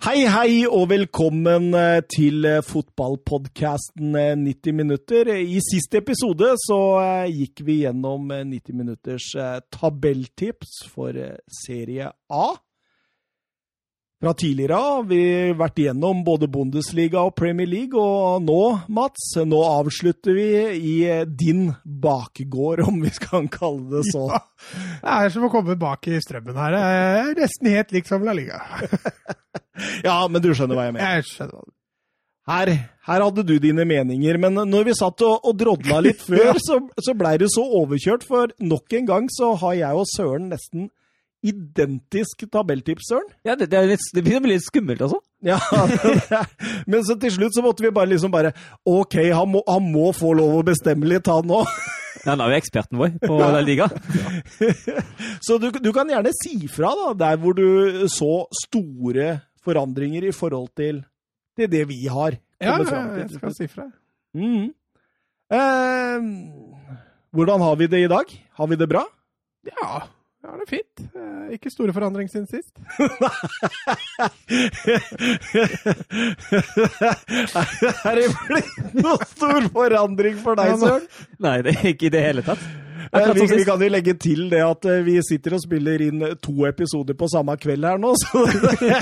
Hei, hei, og velkommen eh, til eh, fotballpodkasten 90 minutter. I siste episode så eh, gikk vi gjennom 90 minutters tabelltips for serie A. Fra tidligere har vi vært igjennom både Bundesliga og Premier League, og nå, Mats, nå avslutter vi i din bakgård, om vi skal kalle det så. Ja, det er som å komme bak i strømmen her. Det er nesten helt likt som La Liga. ja, men du skjønner hva jeg mener. Jeg skjønner hva du her, her, hadde du dine meninger, men når vi satt og, og drodla litt før, så, så blei det så overkjørt, for nok en gang så har jeg og Søren nesten identisk tabelltips, Søren. Ja, det, det, litt, det blir litt skummelt, altså. Ja, men så til slutt så måtte vi bare liksom bare OK, han må, han må få lov å bestemme litt, han òg. Ja, han er jo eksperten vår på ja. La Liga. så du, du, kan gjerne si fra, da, der hvor du så store forandringer i forhold til, til det vi har. Ja, jeg skal si fra. Mm. Eh, hvordan har vi det i dag? Har vi det bra? Ja. Ja, det er fint. Eh, ikke store forandring siden sist. er det blitt noe stor forandring for deg, Søren? Nei, det er ikke i det hele tatt. Eh, vi, vi, kan jo legge til det at eh, vi sitter og spiller inn to episoder på samme kveld her nå, så det,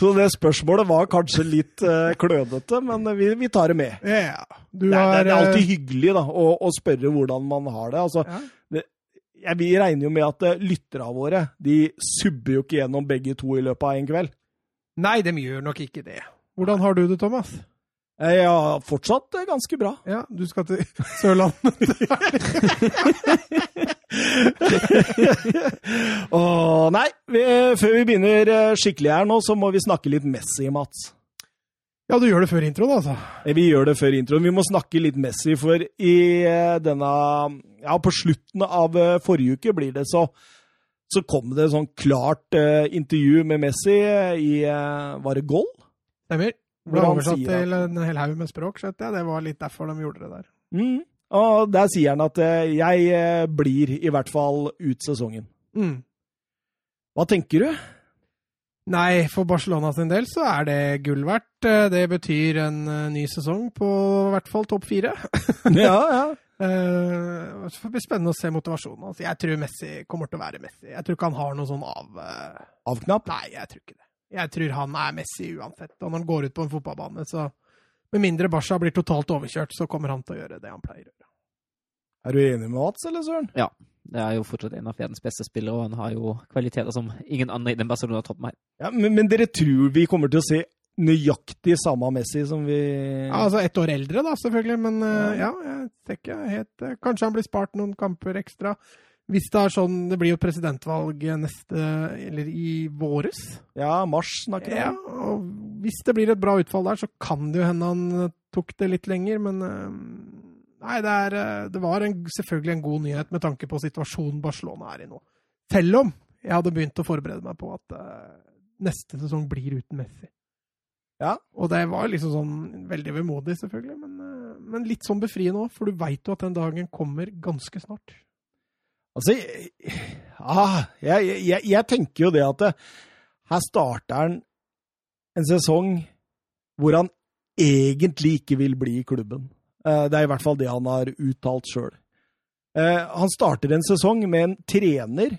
så det spørsmålet var kanskje litt klønete, men vi, vi, tar det med. Ja, det, er, det, er, alltid hyggelig da, å, å, spørre hvordan man har det. Altså, ja Vi regner jo med at uh, lytterne våre de subber jo ikke gjennom begge to i løpet av en kveld. Nei, de gjør nok ikke det. Hvordan har du det, Thomas? Ja, fortsatt uh, ganske bra. Ja, du skal til Sørlandet? Åh, nei, vi, før vi begynner eh, skikkelig her nå, så må vi snakke litt Messi, Mats. Ja, du gjør det før introen, altså? Vi gjør det før introen. Vi må snakke litt Messi, for i denne Ja, på slutten av eh, forrige uke blir det så så kom det et sånn klart uh, intervju med Messi i uh, Var det Goal? Stemmer. Ble oversatt til en hel haug med språk, skjønte jeg. Det var litt derfor de gjorde det der. Mm. Og der sier han at uh, jeg blir i hvert fall ut sesongen. Mm. Hva tenker du? Nei, for Barcelona sin del så er det gull verdt. Eh, det betyr en eh, ny sesong på i hvert fall topp fire. ja, ja. Uh, får det bli spennende å se motivasjonen. Altså, jeg tror Messi kommer til å være Messi. Jeg tror ikke han har noe sånn av... Uh... Avknapp? Nei, jeg tror ikke det. Jeg tror han er Messi uansett. Og når han går ut på en fotballbane, så Med mindre Barca blir totalt overkjørt, så kommer han til å gjøre det han pleier å gjøre. Er du enig med Mats, eller Søren? Ja. Det er jo fortsatt en av verdens beste spillere, og han har jo kvaliteter som ingen andre i den Barcelona-troppen har. Ja, men, men, dere tror vi kommer til å se nøyaktig samme Messi som vi ja, Altså ett år eldre, da, selvfølgelig, men uh, ja, jeg ser ikke helt uh, Kanskje han blir spart noen kamper ekstra. Hvis det er sånn Det blir jo presidentvalg neste Eller i våres. Ja, mars snakker vi. Ja, og hvis det blir et bra utfall der, så kan det jo hende han tok det litt lenger, men uh, Nei, det, er, eh, det var en, selvfølgelig en god nyhet med tanke på situasjonen Barcelona er i nå. Selv om jeg hadde begynt å forberede meg på at uh, neste sesong blir uten Messi. Ja. Og det var liksom sånn veldig vemodig, selvfølgelig, men, uh, men litt sånn befriende òg, for du veit jo at den dagen kommer ganske snart. Altså, ah, jeg, jeg, jeg, tenker jo det at det, her starter han en sesong hvor han egentlig ikke vil bli i klubben. Eh, det er i hvert fall det han har uttalt sjøl. Eh, han starter en sesong med en trener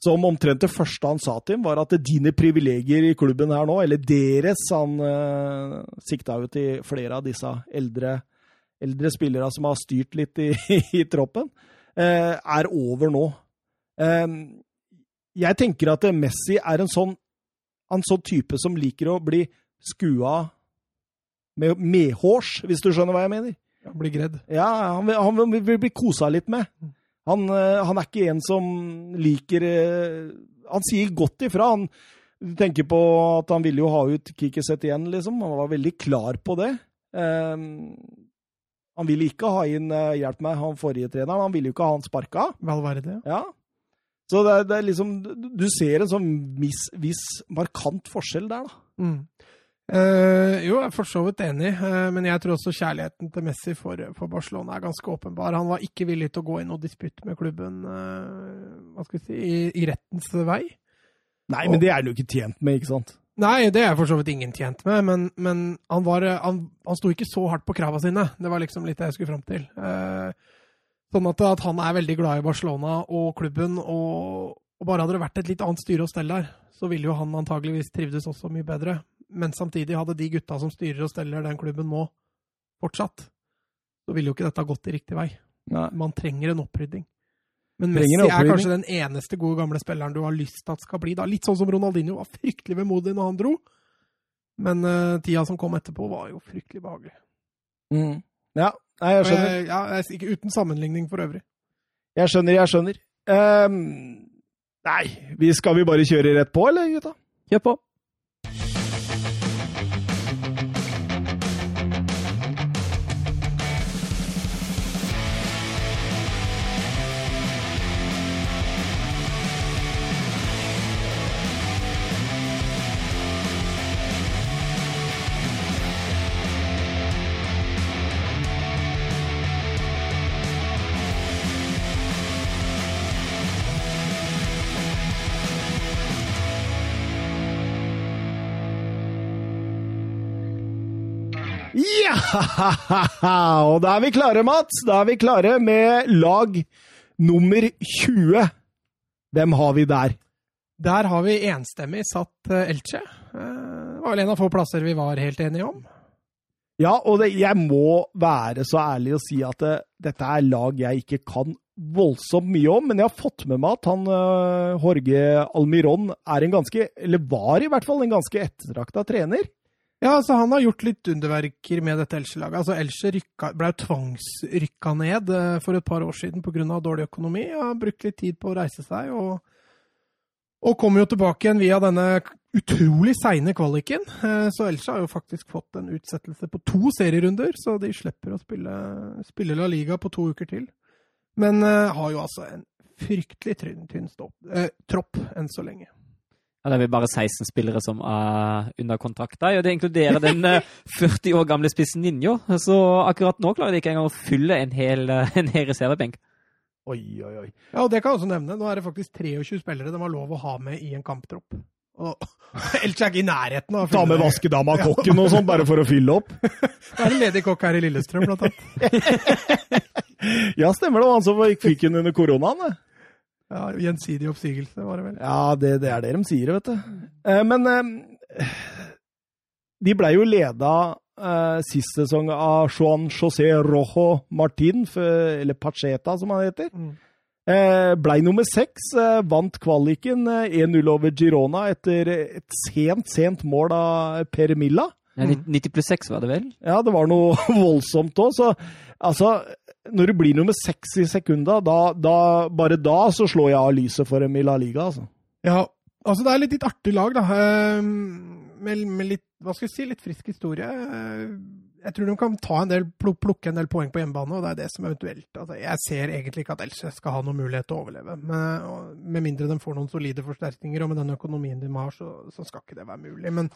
som omtrent det første han sa til ham, var at dine privilegier i klubben her nå, eller deres Han eh, sikta jo til flere av disse eldre, eldre spillere som har styrt litt i, i troppen, eh, er over nå. Eh, jeg tenker at Messi er en sånn, en sånn type som liker å bli skua med medhårs, hvis du skjønner hva jeg mener. Han blir gredd? Ja, han vil, han vil bli kosa litt med. Han, eh, han, er ikke en som liker eh, Han sier godt ifra. Han tenker på at han ville jo ha ut Kikiset igjen, liksom. Han var veldig klar på det. Um, han ville ikke ha inn uh, hjelp meg, han forrige treneren. Han ville jo ikke ha han sparka. Valverde, ja. Så det, det, er liksom Du ser en sånn viss markant forskjell der, da. Mm. Uh, jo, jeg er for så vidt enig, uh, men jeg tror også kjærligheten til Messi for, for, Barcelona er ganske åpenbar. Han var ikke villig til å gå inn og disputt med klubben uh, hva skal vi si, i, i, rettens vei. Nei, og, men det er han jo ikke tjent med, ikke sant? Nei, det er for så vidt ingen tjent med, men, men han, var, han, han sto ikke så hardt på krava sine. Det var liksom litt det jeg skulle fram til. Sånn at, at, han er veldig glad i Barcelona og klubben, og, og, bare hadde det vært et litt annet styre og stell der, så ville jo han antageligvis trivdes også mye bedre. Men samtidig hadde de gutta som styrer og steller den klubben nå, fortsatt, så ville jo ikke dette gått i riktig vei. Nei. Man trenger en opprydding. Men Messi er kanskje den eneste gode gamle spilleren du har lyst til at skal bli. da. Litt sånn som Ronaldinho var fryktelig vemodig når han dro. Men uh, tida som kom etterpå, var jo fryktelig behagelig. Mm. Ja, nei, jeg skjønner. Jeg, ja, ikke uten sammenligning for øvrig. Jeg skjønner, jeg skjønner. Um, nei, vi skal vi bare kjøre rett på, eller gutta? Kjør på. Og da er vi klare, Mats. Da er vi klare med lag nummer 20. Hvem har vi der? Der har vi enstemmig satt eh, Elche. Eh, det var vel en av få plasser vi var helt enige om. Ja, og det, jeg må være så ærlig å si at det, eh, dette er lag jeg ikke kan voldsomt mye om, men jeg har fått med meg at han Jorge Almiron er en ganske, eller var i hvert fall en ganske ettertrakta trener. Ja, altså Han har gjort litt underverker med dette Elche-laget. Altså Elche ble tvangsrykka ned eh, for et par år siden pga. dårlig økonomi. og Har brukt litt tid på å reise seg, og, og kommer jo tilbake igjen via denne utrolig seine kvaliken. Eh, så Elche har jo faktisk fått en utsettelse på to serierunder, så de slipper å spille, spille La Liga på to uker til. Men uh, har jo altså en fryktelig tynn, tynn stopp, uh, tropp enn så lenge. Ja, det er vel bare 16 spillere som er under kontrakt der, og det inkluderer den 40 eh, år gamle spissen Ninjo. Så akkurat nå klarer de ikke engang å fylle en hel, eh, en hel reservebenk. Oi, oi, oi. Ja, og det kan jeg også nevne. Nå er det faktisk 23 spillere de har lov å ha med i en kamptropp. Og Ellers er ikke i nærheten av å fylle Ta med vaskedama og kokken og sånn, bare for å fylle opp? Det er en ledig kokk her i Lillestrøm, blant annet. ja, stemmer det. Han som fikk den under koronaen. Ja, Gjensidig oppsigelse, var det vel? Ja, det, det er det de sier, vet du. Eh, men eh, de blei jo leda eh, sist sesong av Juan José Rojo Martin, for, eller Pacheta som han heter. Mm. Eh, blei nummer seks, vant kvaliken 1-0 eh, over Girona etter et sent, sent mål av Per Milla. Ja, 90 pluss 6 var det vel? Ja, det var noe voldsomt òg. Så altså når det blir nummer seks i sekunda, da, da, bare da så slår jeg av lyset for dem i La Liga, altså. Ja, altså det er litt, litt artig lag, da. Ehm, med, med, litt, hva skal jeg si, litt frisk historie. Eh, jeg tror de kan ta en del, plukke en del poeng på hjemmebane, og det er det som eventuelt altså, Jeg ser egentlig ikke at Elche skal ha noen mulighet til å overleve. Med, med mindre de får noen solide forsterkninger, og med den økonomien de har, så, så skal ikke det være mulig. Men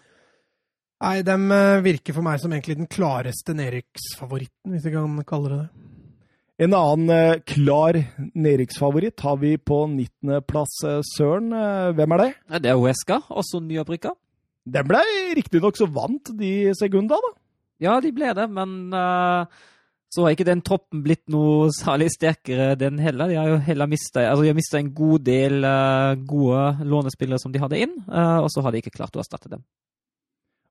nei, de eh, virker for meg som egentlig den klareste nedrykksfavoritten, hvis jeg kan kalle det det. En annen eh, klar nedrykksfavoritt har vi på 19.-plass, eh, Søren. Eh, hvem er det? Det er Huesca, også nyopprykka. Den ble riktignok så vant de sekunda, da. Ja, de ble det, men uh, så har ikke den troppen blitt noe særlig sterkere, den heller. De har jo heller mista altså en god del uh, gode lånespillere som de hadde inn, uh, og så har de ikke klart å erstatte dem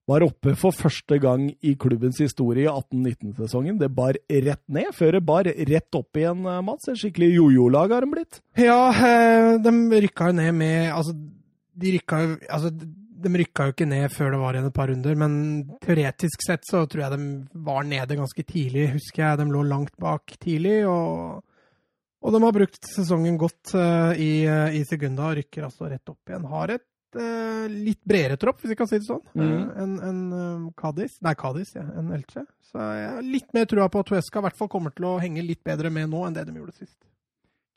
var oppe for første gang i klubbens historie i 18-19-sesongen. Det bar rett ned, før det bar rett opp igjen, eh, Mats. En skikkelig jojo-lag har de blitt. Ja, eh, de rykka jo ned med Altså, de rykka jo altså, de rykka jo ikke ned før det var igjen et par runder, men teoretisk sett så tror jeg de var nede ganske tidlig. Husker jeg de lå langt bak tidlig, og, og de har brukt sesongen godt uh, i, i Segunda og rykker altså rett opp igjen. Har et uh, litt bredere tropp, hvis vi kan si det sånn, mm. uh, enn en, um, Kadis. Nei, Kadis, ja, enn Elche. Så jeg har litt mer trua på at Tuesca i hvert fall kommer til å henge litt bedre med nå enn det de gjorde sist.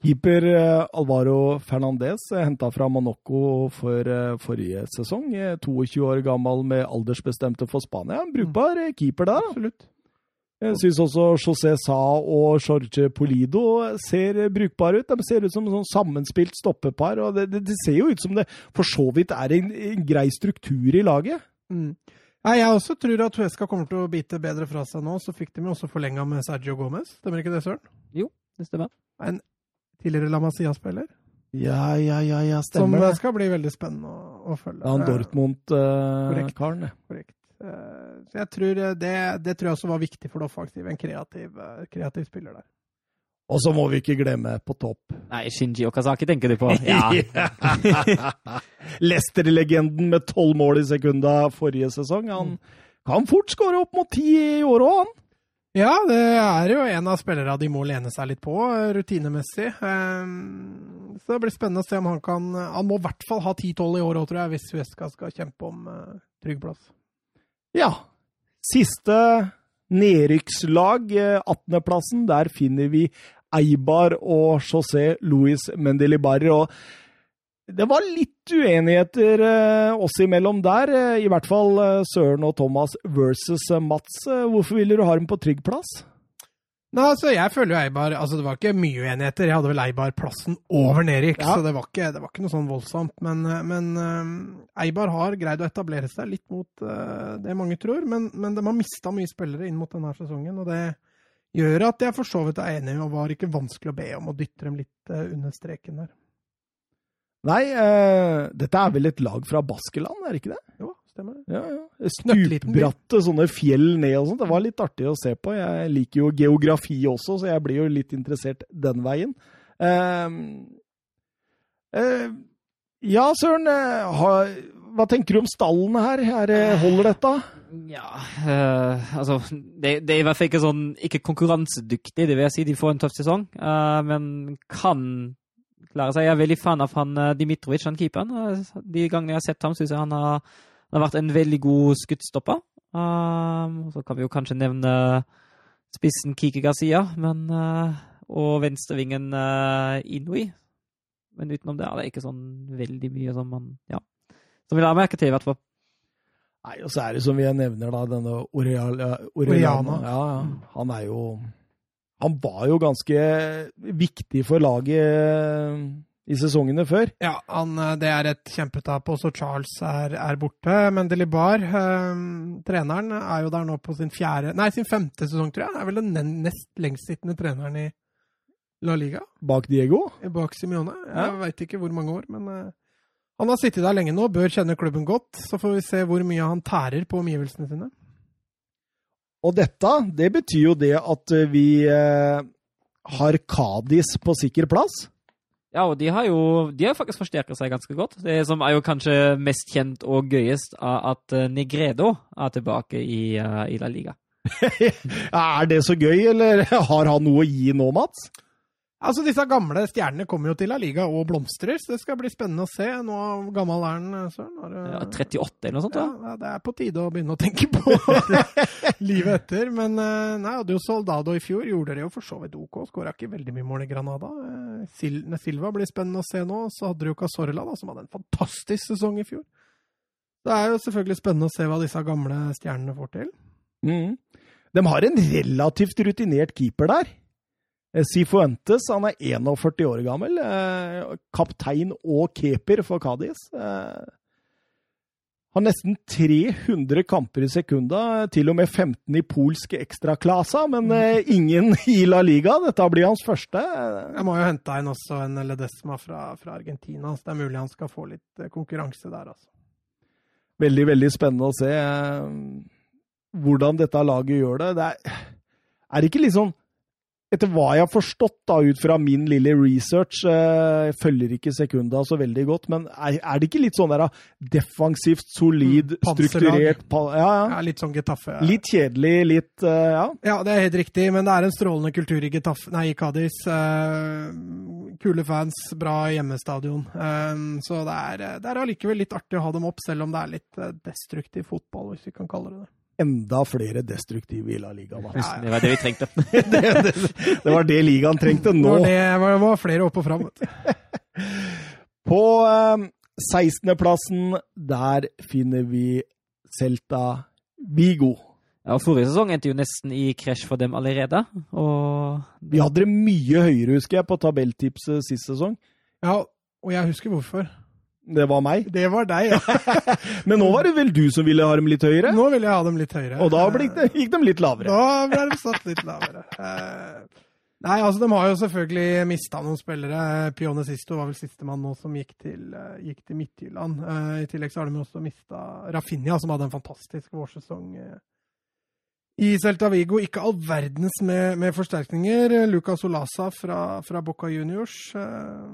Keeper Alvaro Fernandez henta fra Monaco for forrige sesong. 22 år gammel med aldersbestemte for Spania. Brukbar keeper der. Absolutt. Jeg syns også José Sa og Jorge Polido ser brukbare ut. De ser ut som sånn sammenspilt stoppepar. og det, det, det, ser jo ut som det for så vidt er en, en grei struktur i laget. Mm. Nei, Jeg også tror at Huesca kommer til å bite bedre fra seg nå. Så fikk de jo også forlenga med Sergio Gomez. Stemmer ikke det, Søren? Jo, det stemmer. En tidligere La Masia-spiller. Ja, ja, ja, ja, Som stemmer det. skal bli veldig spennende å, å følge. Ja, en Dortmund-karen, Korrekt. det. Korrekt. Eh, Så jeg tror eh, det, det tror jeg også var viktig for det offensive. En kreativ, eh, kreativ spiller der. Og så må vi ikke glemme på topp. Nei, Shinji Okazaki tenker du på. Ja. Leicester-legenden med tolv mål i sekunda forrige sesong. Han kan fort skåre opp mot ti i år òg, han. Ja, det er jo en av spillerne de må lene seg litt på, rutinemessig. Så det blir spennende å se om han kan Han må i hvert fall ha 10-12 i år òg, tror jeg, hvis Huesca skal kjempe om trygg plass. Ja. Siste nedrykkslag, eh, 18.-plassen. Der finner vi Eibar og José Luis Mendelibar. Og det var litt uenigheter eh, oss imellom der. eh, I hvert fall eh, Søren og Thomas versus eh, Mats. Eh, Hvorfor ville du ha dem på trygg plass? Nei, altså, jeg føler jo Eibar altså Det var ikke mye uenigheter. Jeg hadde vel Eibar plassen over Nerik, Ja. så det var, ikke, det var ikke noe sånn voldsomt. Men, eh, men uh, Eibar har greid å etablere seg litt mot uh, det mange tror. Men, men de har mista mye spillere inn mot denne sesongen, og det gjør at jeg for så vidt er enig, og var ikke vanskelig å be om å dytte dem litt uh, under streken der. Nei, dette er vel et lag fra Baskeland, er det ikke det? Jo, stemmer det. Ja, ja. Stupbratte sånne fjell ned og sånt. Det var litt artig å se på. Jeg liker jo geografi også, så jeg blir jo litt interessert den veien. Uh, uh, ja, Søren. eh, hva tenker du om stallene her? her holder dette? Ja, uh, altså det, det er i hvert fall ikke sånn ikke konkurransedyktig, det vil jeg si. De får en tøff sesong, eh, men kan klare seg. Jeg er veldig fan av han eh, Dimitrovic, han keeperen. Eh, De gangene jeg har sett ham, syns jeg han har, han har vært en veldig god skuddstopper. Um, så kan vi jo kanskje nevne spissen Kiki Garcia, men eh, og venstrevingen uh, Inui. Men utenom det er det ikke sånn veldig mye som man ja, som vi la merke til, i hvert fall. Nei, og så er det som jeg nevner, da, denne Oriala, Oriana. Ja, ja. Han er jo Han var jo ganske viktig for laget eh, i sesongene før. Ja, han, eh, det er et kjempetap. Også Charles er, er borte. Men Delibar, eh, treneren, er jo der nå på sin fjerde Nei, sin femte sesong, tror jeg. Er vel den nest lengstsittende treneren i La Liga. Bak Diego. Bak Simione. Jeg Ja. veit ikke hvor mange år, men eh, han har sittet der lenge nå, bør kjenne klubben godt. Så får vi se hvor mye han tærer på omgivelsene sine. Og dette, det betyr jo det at eh, vi eh, har Kadis på sikker plass. Ja, og de har jo de har faktisk forsterket seg ganske godt. Det som er jo kanskje mest kjent og gøyest, er at eh, Negredo er tilbake i, uh, i La Liga. Er det så gøy, eller har han noe å gi nå, Mats? Altså, Disse gamle stjernene kommer jo til La Liga og blomstrer, så det skal bli spennende å se. Nå gammel er han, eh, Søren? Har Ja, 38 eller noe sånt? Da. ja, det er på tide å begynne å tenke på livet etter. Men eh, nei, hadde jo Soldado i fjor, gjorde det jo for så vidt OK. Skåra ikke veldig mye mål i Granada. Eh, Sil Silva blir spennende å se nå. Så hadde du jo Casorla, da, som hadde en fantastisk sesong i fjor. Det er jo selvfølgelig spennende å se hva disse gamle stjernene får til. Mm. De har en relativt rutinert keeper der. Eh, Cifuentes han er 41 år gammel. eh, Kaptein og keeper for Cádiz. Eh, Har nesten 300 kamper i sekunda, til og med 15 i polsk ekstraklasa, men ingen i La Liga. Dette blir hans første. Jeg må jo hente inn også en Ledesma fra, fra Argentina, så det er mulig han skal få litt konkurranse der, altså. Veldig, veldig spennende å se hvordan dette laget gjør det. Det er, er det ikke litt sånn Etter hva jeg har forstått da, ut fra min lille research, eh, jeg følger ikke sekunda så veldig godt, men er, er det ikke litt sånn der da, defensivt, solid, Mm, strukturert pa- ja, Ja, ja. litt sånn Getafe. Litt kjedelig, litt uh, Ja. Ja, det er helt riktig, men det er en strålende kultur i, Getafe, nei, i Cádiz. Uh, kule fans, bra hjemmestadion. Uh, så det er, det er allikevel litt artig å ha dem opp, selv om det er litt eh, destruktiv fotball, hvis vi kan kalle det det. Enda flere destruktive i La Liga. Da. Det var det vi trengte. det, det, det var det ligaen trengte Det nå. var, det, var, var flere opp og fram. På eh, 16.-plassen, der finner vi Celta Vigo. Ja, Forrige sesong endte jo nesten i krasj for dem allerede. Og Vi hadde det mye høyere, husker jeg, på tabelltipset sist sesong. Ja, og jeg husker hvorfor. Det var meg. Det var deg, ja. Men nå var det vel du som ville ha dem litt høyere? Nå ville jeg ha dem litt høyere. Og da de, gikk de litt lavere. Da ble de satt litt lavere. Eh, nei, altså de har jo selvfølgelig mista noen spillere. Pione Sisto var vel sistemann nå som gikk til, eh, gikk til Midtjylland. Eh, I tillegg så har de også mista Rafinha, som hadde en fantastisk vårsesong eh, i Celta Vigo. Ikke all verdens med, med forsterkninger. Lucas Olasa fra, fra Boca Juniors. Eh,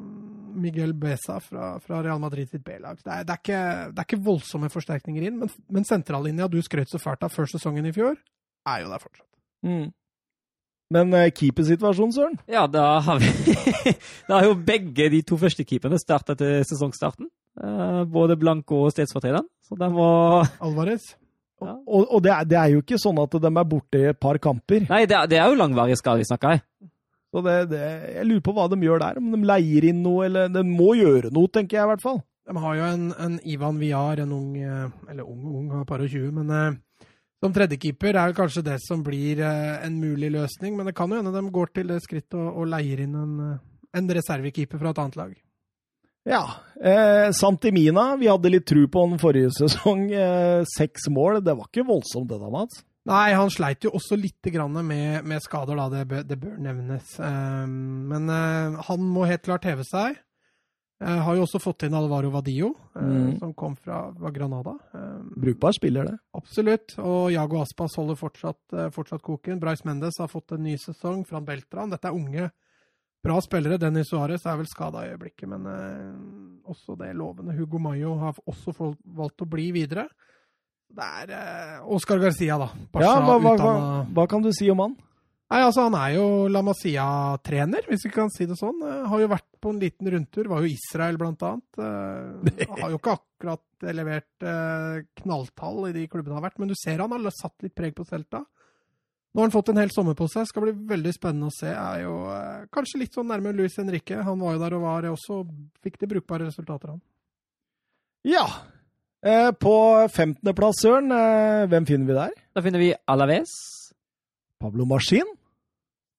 Miguel Beza fra, fra Real Madrid sitt B-lag. Det, det, det er ikke voldsomme forsterkninger inn, men, men sentrallinja du skrøt så fælt av før sesongen i fjor, er jo der fortsatt. Mm. Men uh, keepersituasjonen, Søren? ja, da har vi Da har jo begge de to første keeperne starta til sesongstarten. Uh, både Blanco og stedsfortrederen. Så de må Alvarez? Ja. Og, og det, er, det er jo ikke sånn at de er borte i et par kamper. Nei, det er, det er jo langvarige skader vi snakker i. Så det, det, jeg lurer på hva de gjør der. Om de leier inn noe, eller De må gjøre noe, tenker jeg i hvert fall. De har jo en, en Ivan Viar, en ung eh, Eller ung, ung, han er par og 20, men eh, som tredjekeeper er jo kanskje det som blir eh, en mulig løsning. Men det kan jo hende de går til det skrittet og, og leier inn en, eh, en reservekeeper fra et annet lag. Ja. Eh, Santimina, vi hadde litt tru på den forrige sesong. Eh, seks mål. Det var ikke voldsomt, det da, Mats? Nei, han sleit jo også litt grann med, med skader, da. Det, bør- det bør nevnes. Eh, men han må helt klart heve seg. Eh, har jo også fått inn Alvaro Vadillo, eh, Mm. som kom fra, fra Granada. Um, Brukbar spiller, det. Absolutt. Og Jago Aspas holder fortsatt, eh, fortsatt koken. Bryce Mendes har fått en ny sesong. Fran Beltran. Dette er unge, bra spillere. Dennis Suárez er vel skada i øyeblikket, men eh, også det lovende. Hugo Mayo har også valgt å bli videre. Det er eh, Oscar Garcia, da. Ja, hva, hva, hva, hva kan du si om han? Nei, altså Han er jo La Masia-trener, hvis vi kan si det sånn. Eh, har jo vært på en liten rundtur. Var jo Israel, blant annet. Eh, har jo ikke akkurat levert eh, knalltall i de klubbene han har vært, men du ser han har satt litt preg på Celta. Nå har han fått en hel sommer på seg. Skal bli veldig spennende å se. Er jo eh, kanskje litt sånn nærme Luis Henrique. Han var jo der og var også Fikk de brukbare resultater, han. Ja. Eh, på 15.-plass, Søren, eh, hvem finner vi der? Da finner vi Alaves. Pablo Maskin?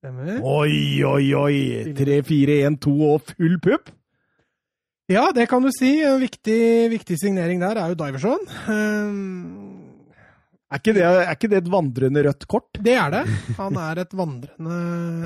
Stemmer. Oi, oi, oi! 3-4-1-2 og full pupp? Ja, det kan du si. En viktig, viktig signering der er jo Diverson. Um, Er ikke, det, er ikke det et vandrende rødt kort? Det er det. Han er et vandrende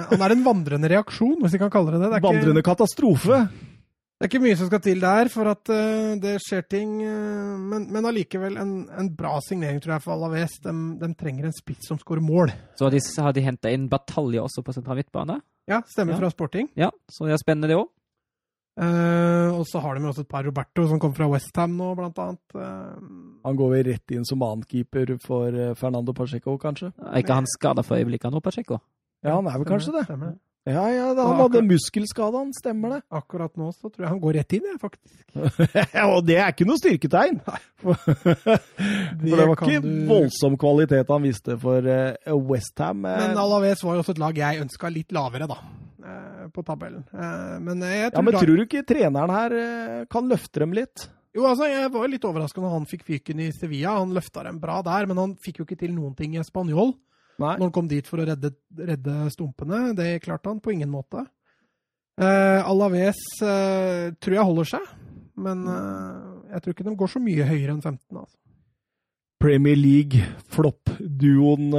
Han er en vandrende reaksjon, hvis vi kan kalle det det. Det er, Vandrende ikke, katastrofe. det er ikke mye som skal til der for at uh, det skjer ting. uh, men, men allikevel en, en bra signering, tror jeg, for Alaves. De, de trenger en spiss som skårer mål. Så har de, har de henta inn Batalje også på sentral midtbane. Ja, stemmer Ja. fra Sporting. Ja, så det er spennende, det òg. Eh, og så har de også et par Roberto som kommer fra Westham nå, blant annet. Uh, Han går vel rett inn som annenkeeper for eh, Fernando Pacheco, kanskje? Er ikke han skada for øyeblikket nå, Pacheco? Ja, han er vel kanskje det. Stemmer det. Ja, ja, han hadde muskelskade, han. Stemmer det. Akkurat nå så tror jeg han går rett inn, jeg, faktisk. og det er ikke noe styrketegn! For, det var ikke du- voldsom kvalitet han viste for uh, Westham. Men Alaves var jo også et lag jeg ønska litt lavere, da. eh, På tabellen. Eh, Men jeg ja, men da- tror du ikke treneren her eh, kan løfte dem litt? Jo, altså, Jeg var jo litt overraska når han fikk fyken i Sevilla. Han løfta dem bra der, men han fikk jo ikke til noen ting i Spanjol. Nei. Når han kom dit for å redde, redde stumpene. Det klarte han på ingen måte. Uh, Alaves uh, tror jeg holder seg, men uh, jeg tror ikke de går så mye høyere enn 15. altså. Premier League-flopp-duoen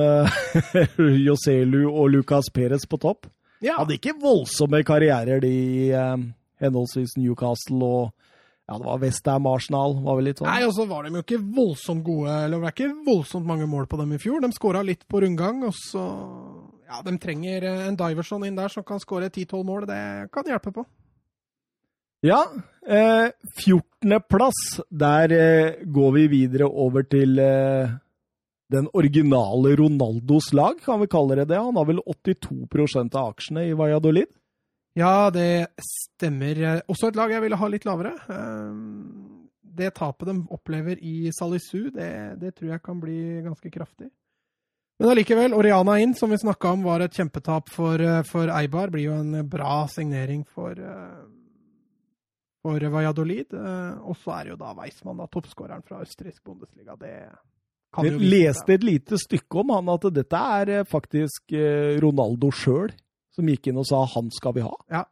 Joselu og Lucas Perez på topp. Ja, Hadde ikke voldsomme karrierer, de i henholdsvis Newcastle og ja, det var Westham Arsenal. var vel litt sånn. Nei, og så var de jo ikke voldsomt gode, eller det var ikke voldsomt mange mål på dem i fjor. De skåra litt på rundgang, og så Ja, de trenger eh, en Diverson inn der som kan skåre 10-12 mål. Det kan hjelpe på. Ja, eh, 14.-plass. Der eh, går vi videre over til eh, den originale Ronaldos lag, kan vi kalle det det. Han har vel 82 av aksjene i Valladolid. Ja, det stemmer. Eh, Også et lag jeg ville ha litt lavere. Eh, Det tapet de opplever i Salisu, det, det tror jeg kan bli ganske kraftig. Men allikevel, Oriana inn, som vi snakka om, var et kjempetap for, eh, for Eibar. Blir jo en bra signering for, for Valladolid. Og så er det jo da Weissmann, da, toppskåreren fra østerriksk Bundesliga. Det kan Jeg jo vise leste et lite stykke om han at dette er faktisk Ronaldo sjøl som gikk inn og sa 'han skal vi ha'. Ja.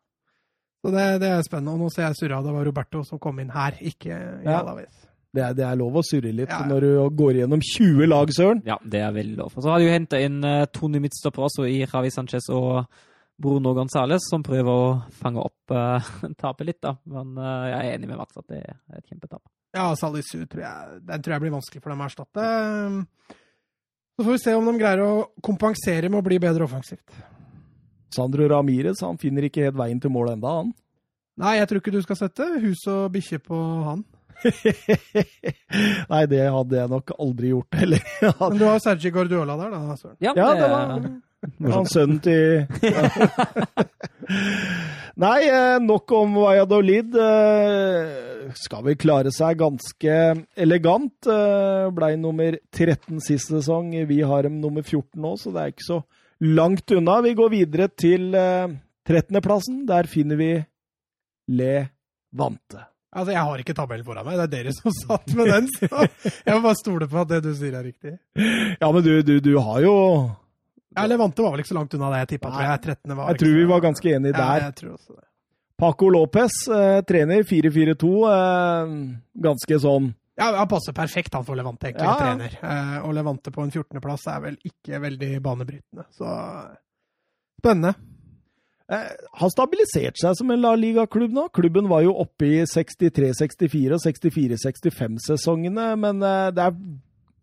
Så det, det er spennende. Og nå ser jeg surra det var Roberto som kom inn her, ikke i Ja. Alaves. Det er, det er lov å surre litt Ja, ja. når du går gjennom 20 lag, Søren. Ja, det er veldig lov. Og så har de jo henta inn uh, Tony Midtstopper også i Javi Sanchez og Bruno Gonzales, som prøver å fange opp uh, tapet litt, da. Men uh, jeg er enig med Mats at det er et kjempetap. Ja, Salisu tror jeg, den tror jeg blir vanskelig for dem å erstatte. Så får vi se om de greier å kompensere med å bli bedre offensivt. Sandro Ramires han finner ikke helt veien til mål enda, han. Nei, jeg tror ikke du skal sette hus og bikkje på han. Nei, det hadde jeg nok aldri gjort heller. Men du har Sergi Guardiola der, da, Søren. Ja, Ja, det, var han sønnen til Nei, eh, nok om Valladolid. Eh, Skal vel klare seg ganske elegant. Eh, Blei nummer 13 sist sesong. Vi har dem nummer 14 nå, så det er ikke så langt unna. Vi går videre til eh, 13.-plassen. Der finner vi Le Vante. Altså, Jeg har ikke tabellen foran meg, det er dere som satt med den. Så jeg må bare stole på at det du sier er riktig. Ja, men du, du, du har jo Ja, Levante var vel ikke så langt unna det jeg tippa. jeg. 13. var Jeg tror vi var ganske enige Ja, der. jeg tror også det. Paco Lopez, eh, trener 4-4-2. Eh, ganske sånn Ja, Han passer perfekt han for Levante, egentlig, Ja, trener. Eh, og Levante på en 14.-plass er vel ikke veldig banebrytende. Så spennende. eh, Har stabilisert seg som en La Liga-klubb nå. Klubben var jo oppe i 63-64 og 64-65-sesongene, men eh, det er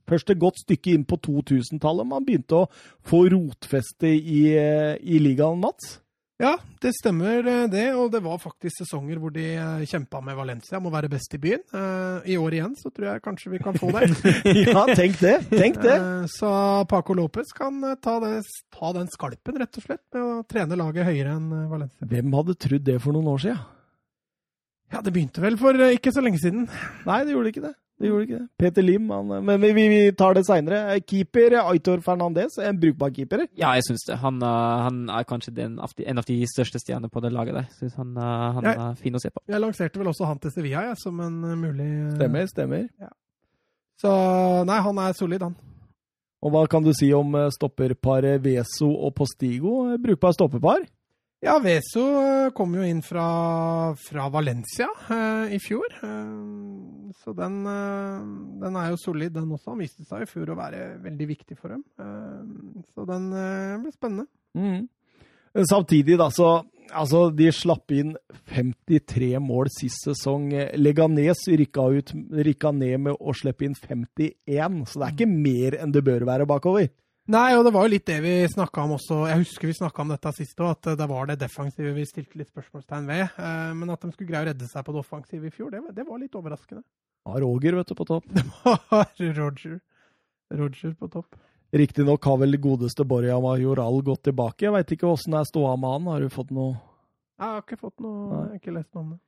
først et godt stykke inn på 2000-tallet man begynte å få rotfeste i, eh, i ligaen, Mats. Ja, det stemmer eh, det. Og det var faktisk sesonger hvor de kjempa med Valencia om å være best i byen. Eh, I år igjen så tror jeg kanskje vi kan få det. ja, tenk det! Tenk det! Eh, Så Paco Lopez kan eh, ta, det, ta den skalpen, rett og slett, med å trene laget høyere enn eh, Valencia. Hvem hadde trodd det for noen år siden? Ja, det begynte vel for eh, ikke så lenge siden. Nei, det gjorde ikke det. Det gjorde ikke det. Peter Lim, han, men vi, vi, tar det seinere. Keeper Aitor Fernandez, en brukbar keeper. Ja, jeg syns det. Han, eh, han er kanskje den, en av de største stjernene på det laget der. Synes han, eh, han jeg, er fin å se på. Jeg lanserte vel også han til Sevilla jeg, som en eh, mulig Stemmer, Stemmer, stemmer. Så nei, han er solid, han. Og hva kan du si om eh, stopperparet Veso og Postigo? Eh, Brukbar stopperpar? Ja, Veso eh, kom jo inn fra, fra Valencia eh, i fjor. Eh, så den, eh, den er jo solid, den også. Han viste seg i fjor å være veldig viktig for dem. Eh, så den eh, blir spennende. Mm. Samtidig, da, så Altså, de slapp inn 53 mål sist sesong. Leganes rykka, ut, rykka ned med å slippe inn 51, så det er ikke mer enn det bør være bakover. Nei, og det var jo litt det vi snakka om også. Jeg husker vi snakka om dette sist òg, at det var det defensive vi stilte litt spørsmålstegn ved. Eh, Men at de skulle greie å redde seg på det offensive i fjor, det, var- det var litt overraskende. Ja, Roger, vet du, på topp. Det var Roger. Roger på topp. Riktignok har vel godeste Borja Majoral gått tilbake. Jeg veit ikke åssen det er ståa med han. Har du fått noe Jeg har ikke fått noe, jeg har ikke lest noe om det.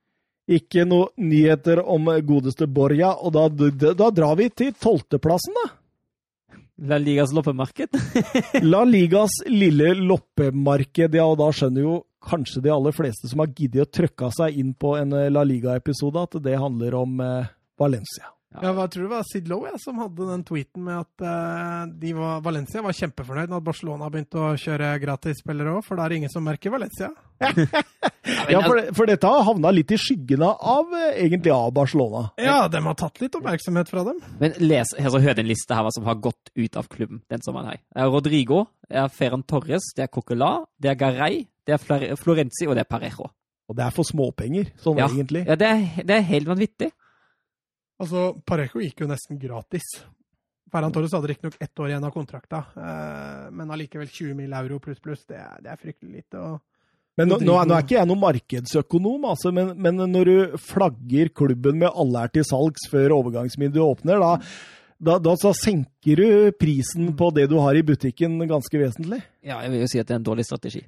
Ikke noe nyheter om godeste Borja, og da, da, da drar vi til tolvteplassen, da. La Ligas loppemarked. La Ligas lille loppemarked, ja, og da skjønner jo kanskje de aller fleste som har giddet å trykke seg inn på en eh, La Liga-episode, at det handler om eh, Valencia. Ja, Jeg tror det var Sid Lowe ja, som hadde den tweeten med at uh, de var, Valencia var kjempefornøyd med at Barcelona begynte å kjøre gratisspillere òg, for da er det ingen som merker Valencia. Ja, for, for dette har havna litt i skyggene av eh, egentlig av Barcelona. Ja, de har tatt litt oppmerksomhet fra dem. Men les, hør den lista her hva som har gått ut av klubben den sommeren her. Det er Rodrigo, det er Ferran Torres, det er Coquelin, det er Garay, det er Florenzi og det er Parejo. Og det er for småpenger, sånn Ja. egentlig. Ja, det er, det er helt vanvittig. Altså, Parejo gikk jo nesten gratis. Ferran Torres hadde riktignok ett år igjen av kontrakta, eh, men allikevel 20 mill. euro pluss pluss, det, er- det er fryktelig lite. og Men nå, nå, er, nå er ikke jeg noen markedsøkonom, altså, men, men når du flagger klubben med alle er til salgs før overgangsvinduet åpner, da, da, da så senker du prisen på det du har i butikken ganske vesentlig. Ja, jeg vil jo si at det er en dårlig strategi.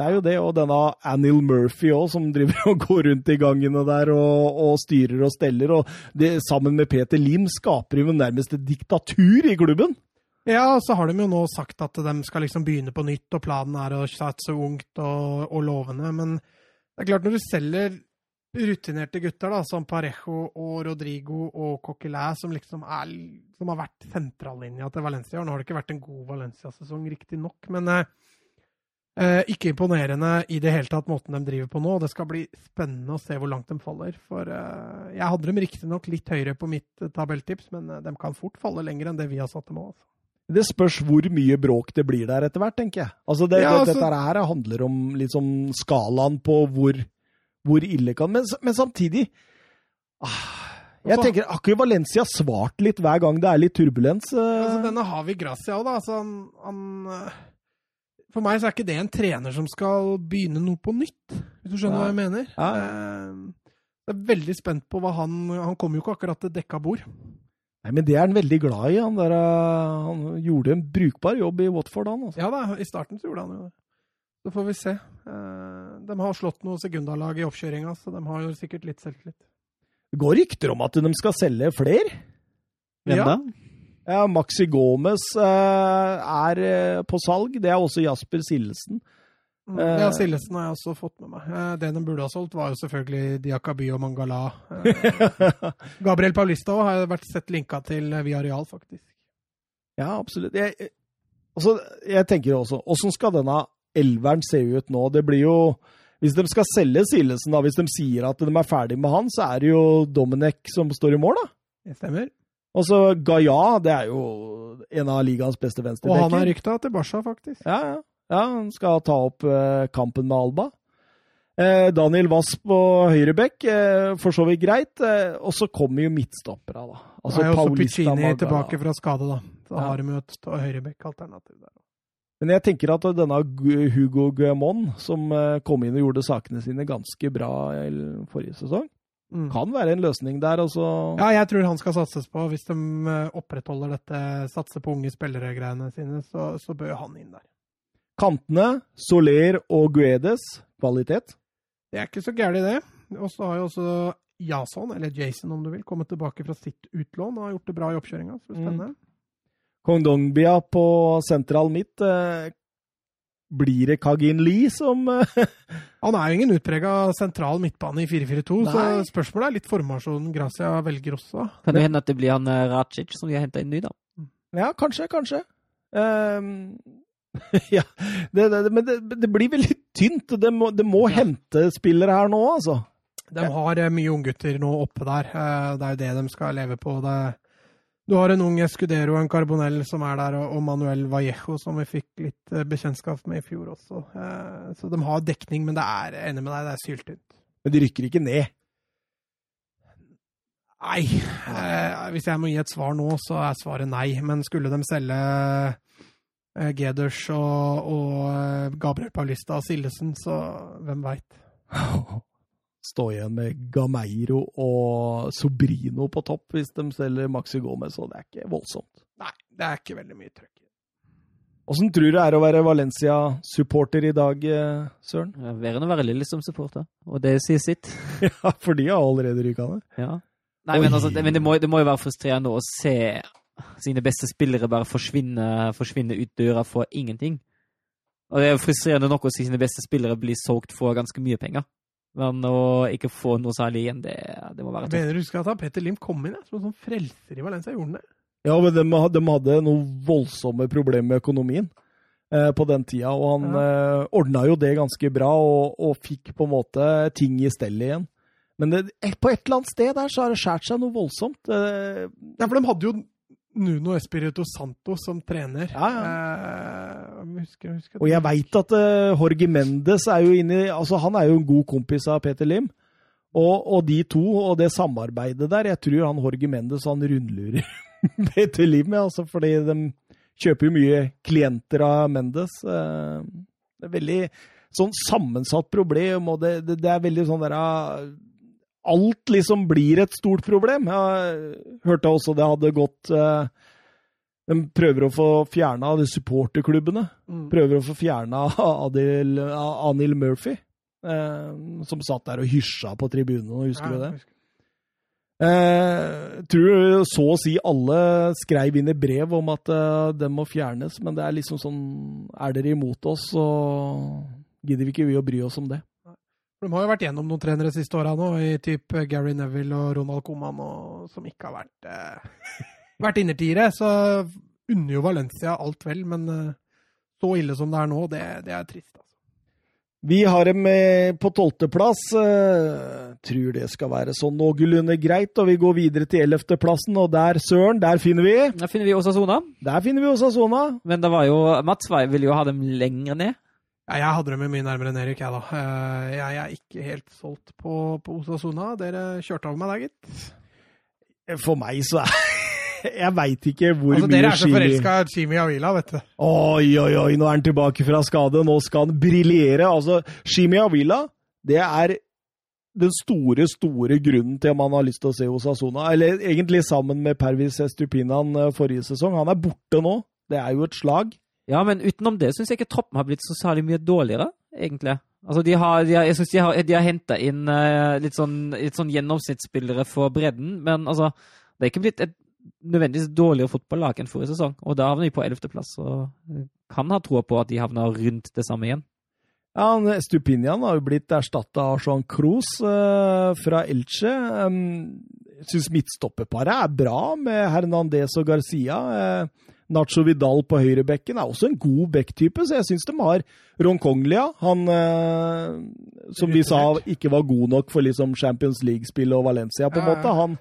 Det er jo det, og denne Anil Murphy òg, som driver og går rundt i gangene der og, og styrer og steller. og det, Sammen med Peter Lim skaper jo nærmest et diktatur i klubben. Ja, og så har de jo nå sagt at de skal liksom begynne på nytt, og planen er å satse ungt og, og lovende. Men det er klart, når du selger rutinerte gutter, da, som Parejo og Rodrigo og Coquelin, som liksom er, som har vært sentrallinja til Valencia. Nå har det ikke vært en god Valencia-sesong, riktignok, men eh, eh, ikke imponerende i det hele tatt, måten de driver på nå. Det skal bli spennende å se hvor langt de faller. For eh, jeg hadde dem riktignok litt høyere på mitt eh, tabelltips, men eh, de kan fort falle lenger enn det vi har satt dem òg. Altså. Det spørs hvor mye bråk det blir der etter hvert, tenker jeg. Altså det, Ja, altså- dette her handler om liksom skalaen på hvor, hvor ille kan Men, men samtidig ah, Jeg tenker, Har ikke Valencia svart litt hver gang det er litt turbulens? Altså, denne har vi Gracia òg, da. Altså, han, han For meg så er ikke det en trener som skal begynne noe på nytt, hvis du skjønner ja. hva jeg mener. Ja. Eh, Jeg er veldig spent på hva han Han kommer jo ikke akkurat til dekka bord. Nei, men det er han veldig glad i. Han, der, eh, han gjorde en brukbar jobb i Watford, han. Altså. Ja da, i starten så gjorde han jo det. Så får vi se. Eh, De har slått noe sekundalag i oppkjøringa, så de har jo sikkert litt selvtillit. Det går rykter om at de skal selge flere. Hvem Ja. da? Ja, Maxi Gomez eh, er eh, på salg. Det er også Jasper Sildesen. Mm, Eh. Ja, Sillesen har jeg også fått med meg. Eh, Det de burde ha solgt, var jo selvfølgelig Diakaby og Mangala. Eh, Gabriel Paulista har jeg vært sett linka til eh, via Real, faktisk. Ja, absolutt. Jeg- altså, jeg tenker også, åssen skal denne elveren se ut nå? Det blir jo Hvis de skal selge Sillesen, da, hvis de sier at de er ferdig med han, så er det jo Dominic som står i mål, da. Det stemmer. Og så Gaia, det er jo en av ligaens beste Og han er venstrebacker. rykta til Barca, faktisk. Ja, ja. ja, han skal ta opp eh, kampen med Alba. Eh, Daniel Wass på høyrebekk, eh, for så vidt greit. Og så kommer jo midtstoppera, da. Altså, jo også Puccini Piccini tilbake fra skade, da. Så Ja. har de jo et høyrebekk-alternativ der. Men jeg tenker at denne Hugo Guemon, som kom inn og gjorde sakene sine ganske bra i forrige sesong, Mm. kan være en løsning der. Også. Ja, jeg tror han skal satses på. Hvis de eh, opprettholder dette, satser på unge spillere-greiene sine, så, så bør han inn der. kantene, Soler og Guedes, kvalitet. Det er ikke så gærent, det. Og så har jo også Jason, eller Jason om du vil, kommet tilbake fra sitt utlån og har gjort det bra i oppkjøringa. Er spennende. Kongdongbia på sentral midt. Blir det Kagin Lee som eh, Han er jo ingen utprega sentral midtbane i 4-4-2, så spørsmålet er litt formasjonen Gracia velger også. Kan det hende at det blir han eh, Racic som vi har henta inn ny, da? Ja, kanskje, kanskje. Um, ja, det, det, men det, det blir veldig tynt. Det må, det må hente spillere her nå, altså. De har eh, mye unggutter nå oppe der. Det er jo det de skal leve på. Det, du har en ung Escudero, en Carbonell som er der, og Manuel Vallejo, som vi fikk litt eh, bekjentskap med i fjor også. Eh, Så de har dekning, men det er enig med deg, det er syltynt. Men de rykker ikke ned. Nei. Eh, hvis jeg må gi et svar nå, så er svaret nei. Men skulle de selge Geders og, og Gabriel Paulista og Sildesen, så hvem veit. Stå igjen med Gameiro og Sobrino på topp hvis de selger Maxi Gomez, og det er ikke voldsomt. Nei, det er ikke veldig mye trøkk. Åssen tror du det er å være Valencia-supporter i dag, eh, Søren? Ja, Verre enn å være Lillestrøm-supporter. Og det sier sitt. Ja, for de har allerede ryka ned. Ja. Nei, men, altså, det, men det, må, det må jo være frustrerende å se sine beste spillere bare forsvinne, forsvinne ut døra for ingenting. Og det er jo frustrerende nok å si sine beste spillere blir solgt for ganske mye penger. Men å ikke få noe særlig igjen, det, det må være tøft. mener, du husker at Petter Lim kom inn jeg, som en sånn frelser i Valencia. Gjorde han det? Ja, men de, de hadde noen voldsomme problemer med økonomien eh, på den tida, og han eh, ordna jo det ganske bra, og, og fikk på en måte ting i stell igjen. Men det, et- på et eller annet sted der så har det skjært seg noe voldsomt. Eh, Ja, for de hadde jo Nuno Espirito Santo som trener. Ja, Eh, husker, husker, og jeg veit at uh, Jorge Mendes er jo inne Altså, han er jo en god kompis av Peter Lim. Og, og de to, og det samarbeidet der, jeg tror han Jorge Mendes han rundlurer Peter Lim, ja, altså, fordi de kjøper jo mye klienter av Mendes. Uh, Det er veldig sånn sammensatt problem, og det, det, det er veldig sånn der ah, Alt liksom blir et stort problem. Jeg hørte også det hadde gått eh, De prøver å få fjerna de supporterklubbene Mm. prøver å få fjerna Adil, Anil Murphy, eh, som satt der og hysja på tribunen. Husker du det? Jeg Eh, tror så å si alle skrev inn i brev om at den må fjernes, men det er liksom sånn Er dere imot oss, så gidder vi ikke vi å bry oss om det. De har jo vært gjennom noen trenere siste åra nå, i typ Gary Neville og Ronald Coman, og, som ikke har vært, eh, vært innertiere. Så unner jo Valencia alt vel, men eh, så ille som det er nå, det, det er trist. Altså. Vi har dem eh, på tolvteplass. Uh, tror det skal være sånn noenlunde greit. Og vi går videre til ellevteplassen, og der, søren, der finner vi Der finner vi Osasona. Der finner vi Osasona. Men det var jo Mats ville jo ha dem lenger ned. Ja, jeg hadde dem mye nærmere enn Erik, jeg, da. Uh, jeg er ikke helt solgt på, på Osasona. Dere kjørte over meg der, gitt. For meg så er jeg veit ikke hvor altså, mye Dere er så forelska i Chimi Avila, vet du. Oi, oi, oi, nå er han tilbake fra skade. Nå skal han briljere. Altså, Chimi Avila, det er den store, store grunnen til om han har lyst til å se Osasona. Eller egentlig sammen med Pervis Estupinan eh, forrige sesong. Han er borte nå. Det er jo et slag. Ja, men utenom det syns jeg ikke troppen har blitt så særlig mye dårligere, egentlig. Altså, de har, de har, jeg synes de har, de har henta inn uh, litt, sånn, litt sånn gjennomsnittsspillere for bredden, men altså Det er ikke blitt et nødvendigvis dårligere fotballag enn forrige sesong, og da havner de på ellevteplass. Og kan ha troa på at de havner rundt det samme igjen. Ja, Stupinian har jo blitt erstatta av Jean Cruz uh, fra Elche. Um, jeg syns midtstopperparet er bra, med Hernandez og Garcia. Uh, Nacho Vidal på høyrebekken er også en god backtype, så jeg syns de har Ronconglia. Han eh, som vi sa ikke var god nok for liksom Champions League-spill og Valencia, på en måte. Han,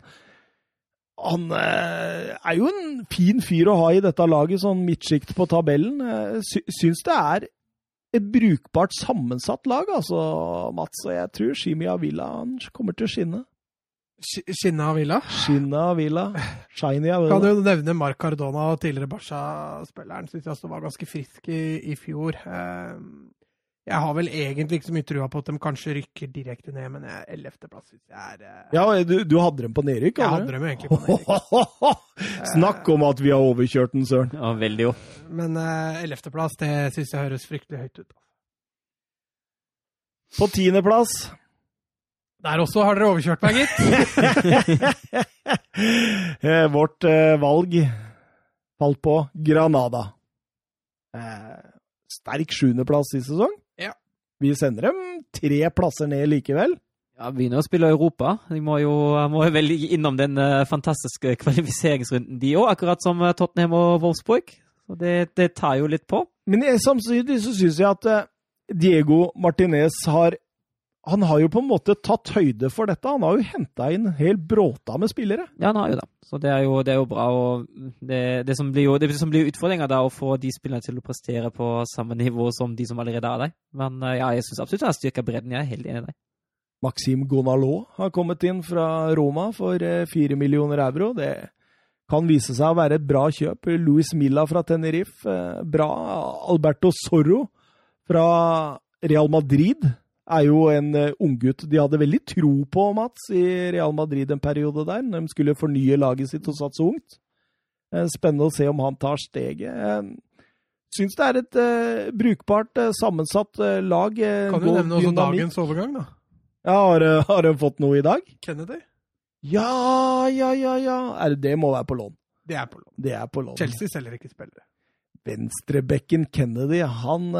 han er jo en fin fyr å ha i dette laget, sånn midtsjikt på tabellen. Sy syns det er et brukbart sammensatt lag, altså, Mats. Og jeg tror Shimia Villa kommer til å skinne. Skinne Villa. Shinna Villa. Shiny Avila. Kan du nevne Marc Cardona, tidligere Barca-spilleren. Syns jeg også var ganske frisk i, i fjor. Jeg har vel egentlig ikke så mye trua på at de kanskje rykker direkte ned, men ellevteplass syns jeg er eh, Ja, du, du, hadde dem på nedrykk? Jeg hadde dem egentlig på nedrykk. Snakk om at vi har overkjørt den, Søren. Ja, veldig jo. Men ellevteplass, uh, det syns jeg høres fryktelig høyt ut. På tiendeplass Der også har dere overkjørt meg, gitt. Eh, vårt eh, valg falt på Granada. Eh, sterk sjuendeplass i sesong. Ja. Vi sender dem tre plasser ned likevel. Ja, Begynner å spille Europa. De må jo, må jo vel innom den uh, fantastiske kvalifiseringsrunden, de òg. Akkurat som uh, Tottenham og Wolfsburg. Så det, det, tar jo litt på. Men samtidig så syns jeg at uh, Diego Martinez har han har jo på en måte tatt høyde for dette. Han har jo henta inn hel bråta med spillere. Ja, han har jo det. Så det er jo, det er jo bra. og det, det, som blir jo, det som blir utfordringa, er å få de spillerne til å prestere på samme nivå som de som allerede er der. Men ja, jeg syns absolutt han har styrka bredden. Jeg er helt enig i deg. Maxim Gonalo har kommet inn fra Roma for fire millioner euro. Det kan vise seg å være et bra kjøp. Luis Milla fra Tenerife, bra. Alberto Sorro fra Real Madrid er jo en uh, unggutt de hadde veldig tro på, Mats, i Real Madrid en periode der. De skulle fornye laget sitt og satt så ungt. Uh, spennende å se om han tar steget. Uh, syns det er et uh, brukbart, sammensatt lag. kan du nevne også dagens overgang, da? Ja, har, har de fått noe i dag? Kennedy? Ja, ja, ja, ja. Er det, det må være på lån. Det er på lån. Det er på lån. Chelsea selger ikke spillere. Venstrebekken Kennedy, han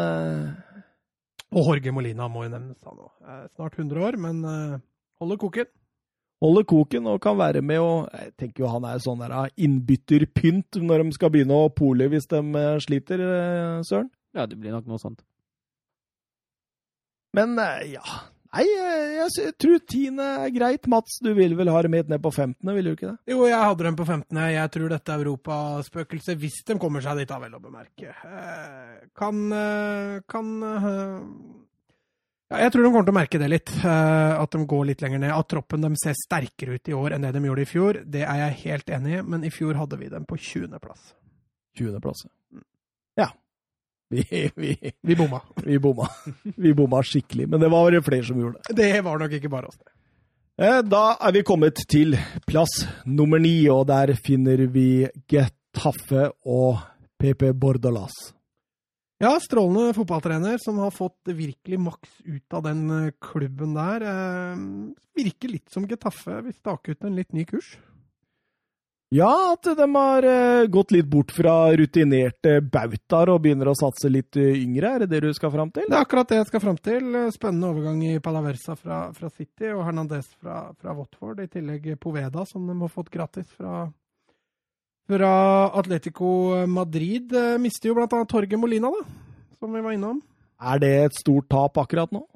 og Jorge Molina må jo nevnes. Han òg. Snart 100 år, men uh, holder koken. Holder koken og kan være med og Jeg tenker jo han er sånn der innbytterpynt når de skal begynne å pole hvis de uh, sliter, Søren. Ja, det blir nok noe sånt. Men ja Nei, jeg, jeg tror tiende er greit. Mats, du vil vel ha dem helt ned på 15., vil du ikke det? Jo, jeg hadde dem på 15. Jeg tror dette europaspøkelset, hvis de kommer seg dit, da vel å bemerke, kan, kan ja, Jeg tror de kommer til å merke det litt. At de går litt lenger ned. At troppen de ser sterkere ut i år enn det de gjorde i fjor, det er jeg helt enig i. Men i fjor hadde vi dem på 20.-plass. 20.-plass. Ja. Vi, vi, vi bomma. Vi bomma. Vi bomma skikkelig. Men det var flere som gjorde det. Det var nok ikke bare oss, det. Da er vi kommet til plass nummer ni, og der finner vi Getafe og PP Bordalas. Ja, strålende fotballtrener som har fått virkelig maks ut av den klubben der. Virker litt som Getafe vil stake ut en litt ny kurs. Ja, at de har eh, gått litt bort fra rutinerte bautaer og begynner å satse litt eh, yngre. Er det det du skal fram til? Det er akkurat det jeg skal fram til. Spennende overgang i Palaversa fra, fra City og Hernandez fra, fra, Watford. I tillegg Poveda, som de har fått gratis fra, fra Atletico Madrid. Eh, mister jo blant annet Torge Molina, da, som vi var innom. Er det et stort tap akkurat nå?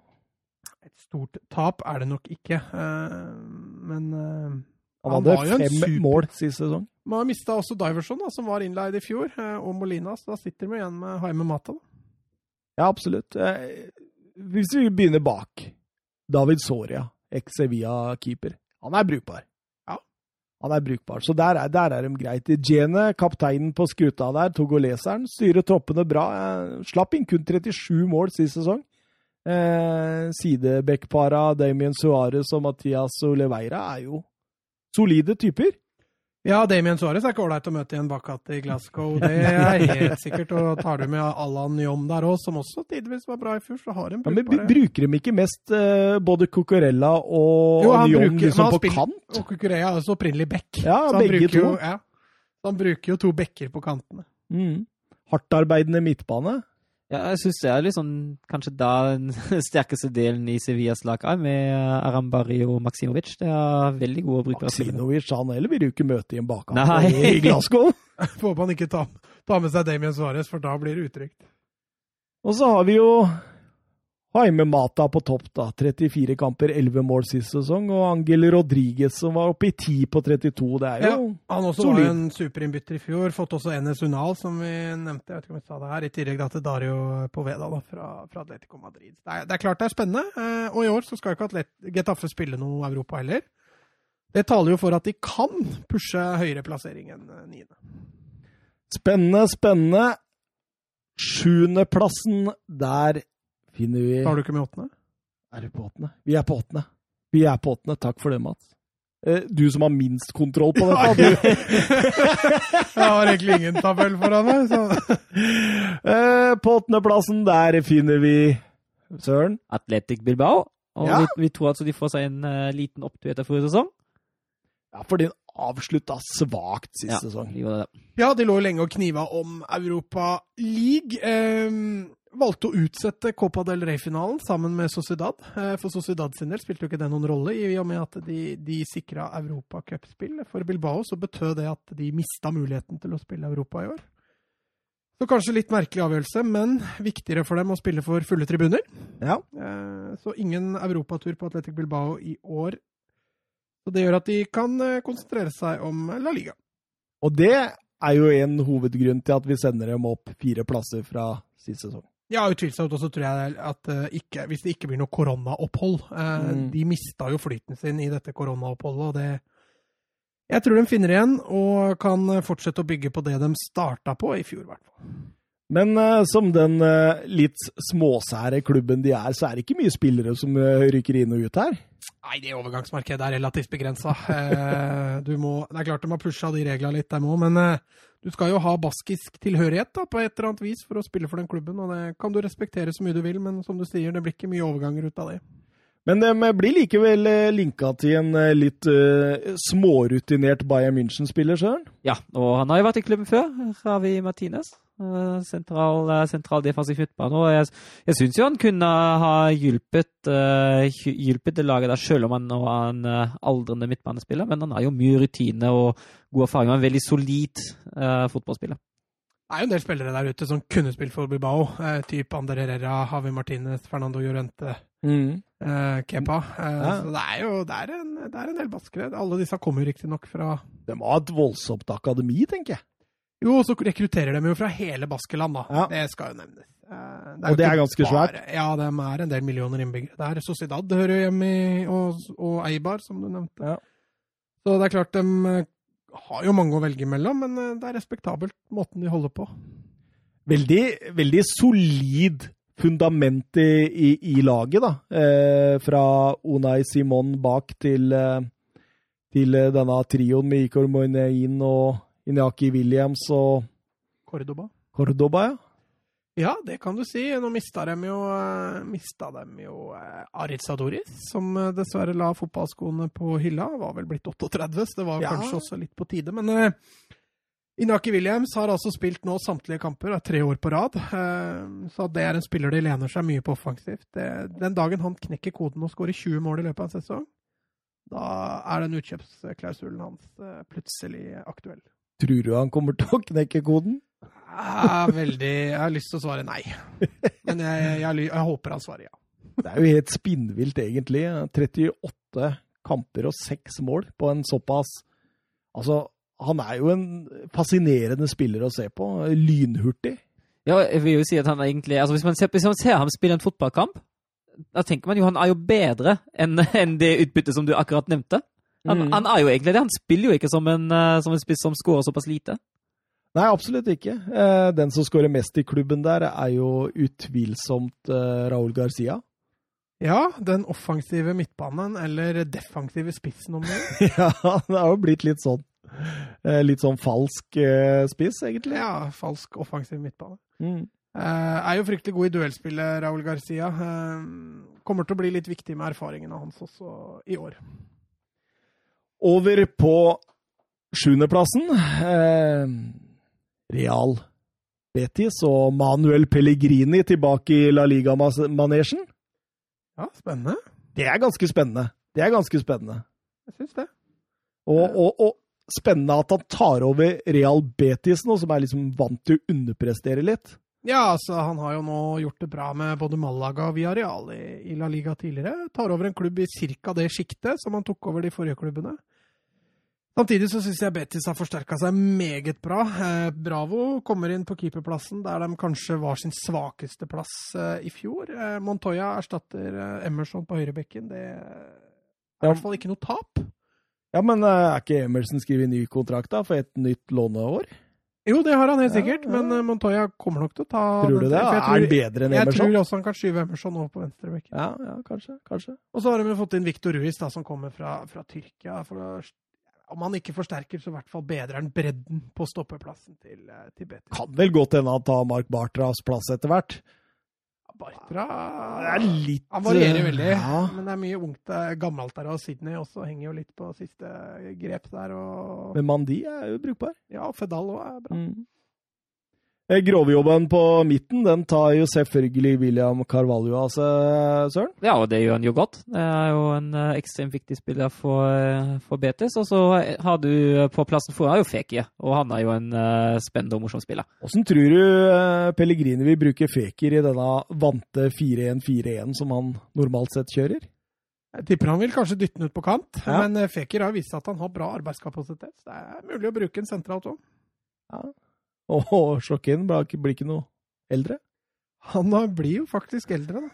Et stort tap er det nok ikke, men han hadde fem super... mål sist sesong. Man har mista også Diverson, da, som var innleid i fjor, eh, og Molina, så da sitter vi igjen med Haime Mata. Da. Ja, absolutt. Eh, hvis vi begynner bak David Soria, eks-Sevilla-keeper. Han er brukbar. Ja. Han er brukbar, så der er, der er de greit. Jene, kapteinen på skuta der, togoleseren, styrer troppene bra. Eh, slapp inn kun 37 mål sist sesong. Eh, Sidebekkpara Damien Suárez og Mathias Oleveira er jo solide typer. Ja, Damien Suárez er ikke ålreit å møte en bak i Glasgow. Det er helt sikkert. Og tar du med Allan Nyom der òg, som også tidvis var bra i fjor, så har de brukbare ja, Men bruker de ikke mest uh, både Cucurella og jo, Nyom liksom på spiller, kant? Og Cucurella er også opprinnelig back. Ja, begge to. Jo, ja. han bruker jo to bekker på kantene. Mm. Hardtarbeidende midtbane. Ja, jeg syns det er liksom kanskje da den sterkeste delen i Sevillas lag er, med eh, Arambari og Maksimovic. Det er veldig gode brukere. Maksimovic han heller vil jo ikke møte i en bakkant i Glasgow. Får håpe han ikke tar, tar med seg Damien Suárez, for da blir det utrygt. Og så har vi jo Jaime Mata på topp, da. 34 kamper, 11 mål sist sesong. Og Angel Rodriguez som var oppe i 10 på 32. Det er jo ja, Han også solid. var en superinnbytter i fjor. Fått også Enes Unal, som vi nevnte. Jeg vet ikke om vi sa det her. I tillegg da til Dario Poveda da, fra, fra Atletico Madrid. Det er, det er, klart det er spennende. Eh, og i år så skal ikke Atlet Getafe spille noe Europa heller. Det taler jo for at de kan pushe høyere plassering enn eh, niende. Spennende, spennende. Sjuendeplassen, der finner vi Tar du ikke med åttende? Er du på åttende? Vi er på åttende. Vi er på åttende. Takk for det, Mats. Eh, du som har minst kontroll på dette. Du. jeg har egentlig ingen tabell foran meg. Så. Eh, på åttendeplassen, der finner vi Søren. Atletic Bilbao. Og ja. vi, vi, tror altså de får seg en uh, liten opptur etter forrige sesong. Ja, fordi den avslutta svakt sist ja, sesong. De ja, de lå lenge og kniva om Europa League. Um, valgte å utsette Copa del Rey-finalen sammen med Sociedad. Eh, for Sociedad sin del spilte jo ikke det noen rolle, i og med at de, de sikra europacupspill. For Bilbao så betød det at de mista muligheten til å spille Europa i år. Så kanskje litt merkelig avgjørelse, men viktigere for dem å spille for fulle tribuner. Ja. Eh, så ingen europatur på Atletic Bilbao i år. Så det gjør at de kan eh, konsentrere seg om La Liga. Og det er jo en hovedgrunn til at vi sender dem opp fire plasser fra sist sesong. Ja, utvilsomt. Og så tror jeg at uh, ikke, hvis det ikke blir noe koronaopphold uh, mm. De mista jo flyten sin i dette koronaoppholdet, og det Jeg tror de finner igjen og kan fortsette å bygge på det de starta på i fjor, i hvert fall. Men uh, som den litt småsære klubben de er, så er det ikke mye spillere som rykker inn og ut her? Nei, det overgangsmarkedet er relativt begrensa. det er klart de har pusha de reglene litt, dem òg, men du skal jo ha baskisk tilhørighet da, på et eller annet vis for å spille for den klubben. og Det kan du respektere så mye du vil, men som du sier, det blir ikke mye overganger ut av det. Men de blir likevel eh, linka til en eh, litt uh, smårutinert Bayern München-spiller, Søren? Ja, og han har jo vært i klubben før, Ravi Martinez. Sentral, sentral defensiv midtbane. Og jeg, jeg syns jo han kunne ha hjulpet, uh, hjulpet det laget der, selv om han nå er en uh, aldrende midtbanespiller. Men han har jo mye rutine og god erfaring. Er en veldig solid uh, fotballspiller. Det er jo en del spillere der ute som kunne spilt for Bilbao. Eh, typ Ander Herrera, Havi Martinez, Fernando Llorente, mm. eh, Kepa. Eh, ja. Så det er jo det er en, det er en del baskere. Alle disse kommer jo riktignok fra De har et voldsomt akademi, tenker jeg. Jo, så rekrutterer de jo fra hele Baskeland, da. Ja. Det skal jo nevnes. Eh, det og det er ganske bare, svært? Ja, de er en del millioner innbyggere. Det er Sociedad hører hjemme i, og, og Eibar, som du nevnte. Ja. Så det er klart de eh, har jo mange å velge mellom, men eh, det er respektabelt måten de holder på. Veldig, veldig solid fundament i, i, i laget, da. Eh, fra Unai Simon bak til, eh, til eh, denne trioen med Ikor Moinein og Inyaki Williams og Cordoba. Cordoba, ja. Ja, det kan du si. Nå mista dem jo, uh, mista dem jo uh, Aritz Adoris, som uh, dessverre la fotballskoene på hylla. Var vel blitt 38, så det var Ja. kanskje også litt på tide. Men uh, Inaki Williams har altså spilt nå samtlige kamper, er tre år på rad. Uh, så det er en spiller de lener seg mye på offensivt. Det, den dagen han knekker koden og skårer 20 mål i løpet av en sesong, da er den utkjøpsklausulen hans plutselig aktuell. Tror du han kommer til å knekke koden? Jeg, er veldig, jeg har lyst til å svare nei. Men jeg, jeg, jeg, jeg håper han svarer ja. Det er jo helt spinnvilt, egentlig. 38 kamper og seks mål på en såpass Altså, han er jo en fascinerende spiller å se på. Lynhurtig. Ja, jeg vil jo si at han er egentlig altså hvis man, ser, hvis man ser ham spille en fotballkamp, da tenker man jo han er jo bedre enn enn det utbyttet som du akkurat nevnte. Han, Mm. han er jo egentlig det. Han spiller jo ikke som en, eh, som en spiss som skårer såpass lite. Nei, absolutt ikke. Eh, Den som skårer mest i klubben der, er jo utvilsomt eh, Raúl Garcia. Ja, den offensive midtbanen, eller defensive spissen om det. vil. ja, det har jo blitt litt sånn Litt sånn falsk spiss, egentlig. Ja, falsk offensiv midtbane. Mm. Eh, er jo fryktelig god i duellspillet, Raúl Garcia. Eh, kommer til å bli litt viktig med erfaringene hans også i år. Over på sjuendeplassen. Eh, Real Betis og Manuel Pellegrini tilbake i La Liga-manesjen. Ja, spennende. Det er ganske spennende. Det er ganske spennende. Jeg syns det. Og, og, og spennende at han tar over Real Betis nå, som er liksom vant til å underprestere litt. Ja, altså, han har jo nå gjort det bra med både Malaga og Villarreal i, i La Liga tidligere. Tar over en klubb i ca. det sjiktet som han tok over de forrige klubbene. Samtidig så syns jeg Betis har forsterka seg meget bra. Eh, Bravo kommer inn på keeperplassen der de kanskje var sin svakeste plass eh, i fjor. Eh, Montoya erstatter Emerson på høyrebekken. Det er i hvert fall ikke noe tap. Ja, men er ikke Emerson skrevet ny kontrakt da, for et nytt låneår? Jo, det har han helt sikkert, ja. men eh, Montoya kommer nok til å ta Tror du det? jeg Er han bedre enn Emerson? Jeg tror også han kan skyve Emerson over på venstrebekken. Ja, ja, kanskje. kanskje. Og så har de fått inn Victor Ruiz, da, som kommer fra, fra Tyrkia. For å, om han ikke forsterker, så i hvert fall bedrer han bredden på stoppeplassen til, eh, til Betis. Kan vel godt hende han tar Mark Bartras plass etter hvert. Bartra er litt Han varierer eh, veldig, Ja. men det er mye ungt. Er Gammelt der, og Sydney også henger jo litt på siste grep der. Og Men Mandi er jo brukbar. ja, Fedal òg er bra. Mm. Eh, Grovjobben på midten, den tar jo selvfølgelig William Carvalho av seg, Søren. Ja, og det gjør han jo godt. Det er jo en eh, ekstremt viktig spiller for, eh, for Betis. Og så har du på plassen foran jo Fekir, og han er jo en spennende og morsom spiller. Åssen tror du Pellegrini vil bruke Fekir i denne vante 4-1-4-1 som han normalt sett kjører? Jeg tipper han vil kanskje dytte den ut på kant, Ja. men Fekir har vist at han har bra arbeidskapasitet. Så det er mulig å bruke den sentralt òg. Og Sjokken blir ikke, ikke noe eldre? Han blir jo faktisk eldre, da.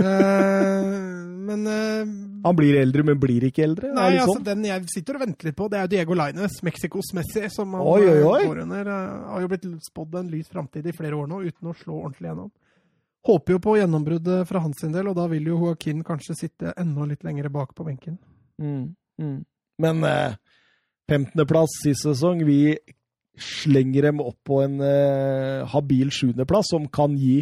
uh, men uh, Han blir eldre, men blir ikke eldre? Nei, altså sånn. den jeg sitter og venter litt på, det er Diego Lainez, Mexicos Messi, som han Oi, oi, eh, oi. går under. Uh, Har jo blitt spådd en lys framtid i flere år nå, uten å slå ordentlig gjennom. Håper jo på gjennombruddet fra hans sin del, og da vil jo Joaquin kanskje sitte enda litt lenger bak på benken. Mm, mm. Men eh, 15.-plass sist sesong, vi slenger dem opp på en eh, habil sjuendeplass som kan gi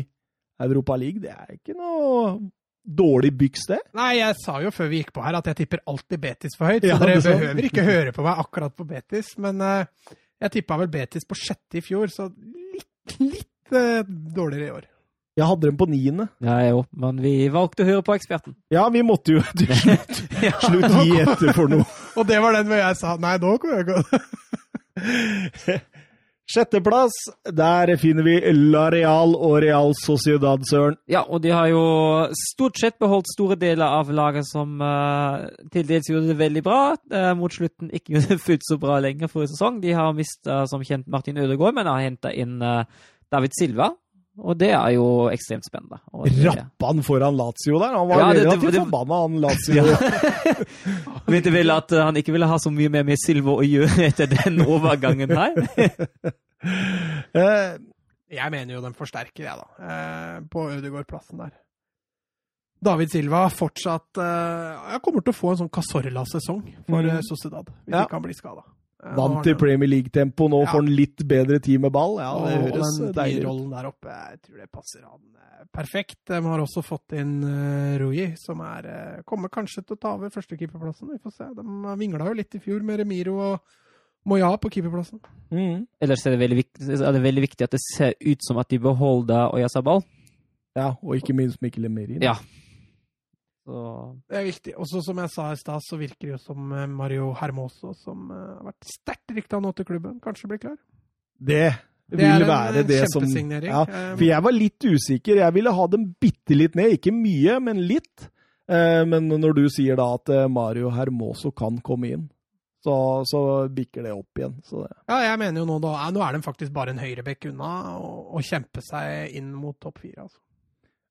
Europa League. Det er ikke noe dårlig byks, det. Nei, jeg sa jo før vi gikk på her at jeg tipper alltid Betis for høyt, så Ja, dere det behøver ikke høre på meg akkurat på Betis, men eh, jeg tippa vel Betis på sjette i fjor, så litt, litt eh, dårligere i år. Jeg hadde dem på niende. Ja, jo, men vi valgte å høre på eksperten. Ja, vi måtte jo til slutt, slutt gi etter for noe. Og det var den hvor jeg sa nei, nå kommer jeg gå. Sjetteplass, der finner vi La Real og Real Sociedad, Søren. Ja, og de har jo stort sett beholdt store deler av laget som uh, til dels gjorde det veldig bra. Uh, mot slutten ikke gjorde det fullt så bra lenger forrige sesong. De har mista som kjent Martin Ødegaard, men har henta inn uh, David Silva. Og det er jo ekstremt spennende. Og det- Rappa han foran Lazio der? Han var Ja, det- relativt det- forbanna, han Lazio. Vet du vel at eh, han ikke ville ha så mye mer med Silvo å gjøre etter den overgangen her. Eh, Jeg mener jo den forsterker, jeg, da. Eh, på Ødegaard-plassen der. David Silva fortsatt Jeg kommer til å få en sånn Casorla-sesong for Mm. Sociedad, hvis Ja. ikke han blir skada. Vant i Premier League-tempo, nå Ja. får han litt bedre tid med ball. Ja, det og høres den deilig ut. rollen der oppe, jeg tror det passer han eh, perfekt. De har også fått inn uh, Rui, som er, uh, kommer kanskje til å ta over førstekeeperplassen. Vi får se. De vingla jo litt i fjor med Remiro og Moya på keeperplassen. Mm. Ellers er det, veldig viktig, er det veldig viktig at det ser ut som at de beholder Oyasabal. Ja, og ikke minst Mikkel Emirin. Ja. Så Det er viktig. Og så som jeg sa i stad, så virker det jo som eh, Mario Hermoso, som eh, har vært sterkt rykta nå til klubben, kanskje blir klar. Det Det vil det være det som kjempesignering. ja, Eh, For jeg var litt usikker. Jeg ville ha dem bitte litt ned. Ikke mye, men litt. Eh, Men når du sier da at eh, Mario Hermoso kan komme inn, så, så bikker det opp igjen. Så det. Ja, jeg mener jo nå da, eh, nå er de faktisk bare en høyrebekk unna å kjempe seg inn mot topp fire. Altså.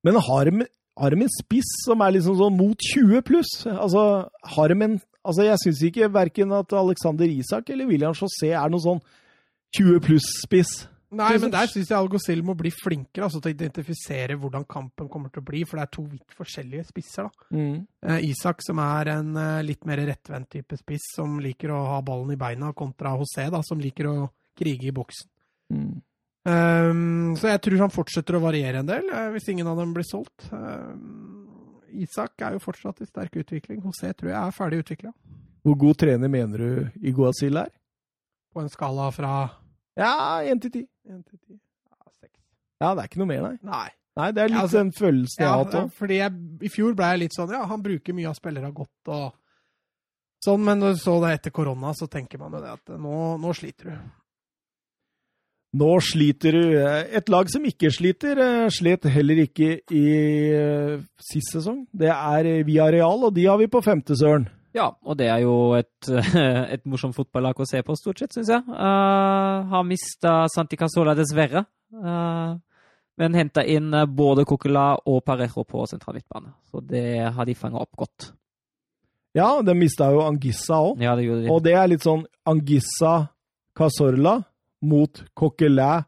Men har de, har de en spiss som er liksom sånn mot 20 pluss? Altså, har de en Altså, jeg syns ikke verken at Alexander Isak eller William José er noen sånn 20 pluss-spiss. Nei, men der syns jeg Algosil må bli flinkere altså, til å identifisere hvordan kampen kommer til å bli, for det er to vidt forskjellige spisser. da. Mm. Eh, Isak, som er en eh, litt mer rettvendt type spiss, som liker å ha ballen i beina, kontra José, da, som liker å krige i boksen. Mm. Ehm, så jeg tror han fortsetter å variere en del, uh, hvis ingen av dem blir solgt. Um, Isak er jo fortsatt i sterk utvikling. José tror jeg er ferdig utvikla. Hvor god trener mener du Iguazil er? På en skala fra Ja, 1 til 10. 1 til 10. Ja, det er ikke noe mer, nei. Nei. Nei, Det er litt Ja, altså- den følelsen jeg har hatt òg. fordi jeg, I fjor ble jeg litt sånn Ja, han bruker mye av spillere godt og sånn, men så det etter korona, så tenker man jo det at nå, nå sliter du. Nå sliter du. Et lag som ikke sliter, eh, slet heller ikke i eh, sist sesong. Det er Via Real, og de har vi på femte, Søren. Ja, og det er jo et, et morsomt fotballag å se på, stort sett, syns jeg. Uh, har mista Santi Casola, dessverre. Uh, men henta inn eh, både Coquela og Parejo på sentral midtbane. Så det har de fanga opp godt. Ja, de mista jo Angissa òg. Ja, det gjorde de. Og det er litt sånn Angissa Casorla mot Coquelin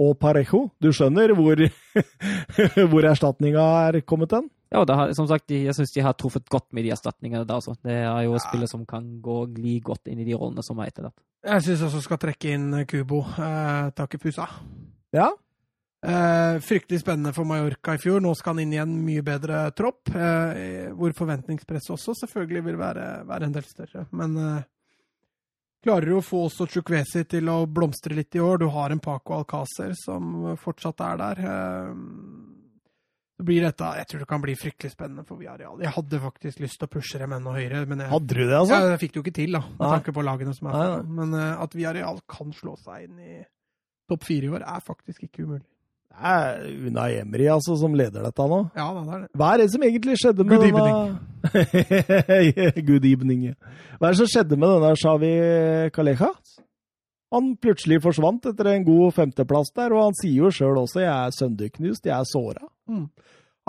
og Parejo. Du skjønner hvor, hvor erstatninga er kommet hen? Ja, og det har, som sagt, jeg syns de har truffet godt med de erstatningene der også. Det er jo spillere som kan gå gli godt inn i de rollene som er etterlatt. Jeg syns også skal trekke inn Kubo eh, Takepusa. Ja. Eh, fryktelig spennende for Mallorca i fjor. Nå skal han inn i en mye bedre tropp, eh, hvor forventningspresset også selvfølgelig vil være, være en del større. Men eh, klarer du å få også Chukwesi til å blomstre litt i år? Du har en Paco Alcácer som fortsatt er der. Eh, så blir dette Jeg tror det kan bli fryktelig spennende for Viareal. Jeg hadde faktisk lyst til å pushe dem enda høyere, men jeg, Hadde du det, altså? ja, jeg fikk det jo ikke til, da, med Nei. tanke på lagene som er der. Men eh, at Viareal kan slå seg inn i topp fire i år, er faktisk ikke umulig. Det er Unai Emry altså, som leder dette nå. Ja, det er det. Hva er det som egentlig skjedde med Good denne Good evening. Hva er det som skjedde med denne Shawi Kaleha? Han plutselig forsvant etter en god femteplass der, og han sier jo sjøl også 'jeg er sønderknust, jeg er såra'. Mm.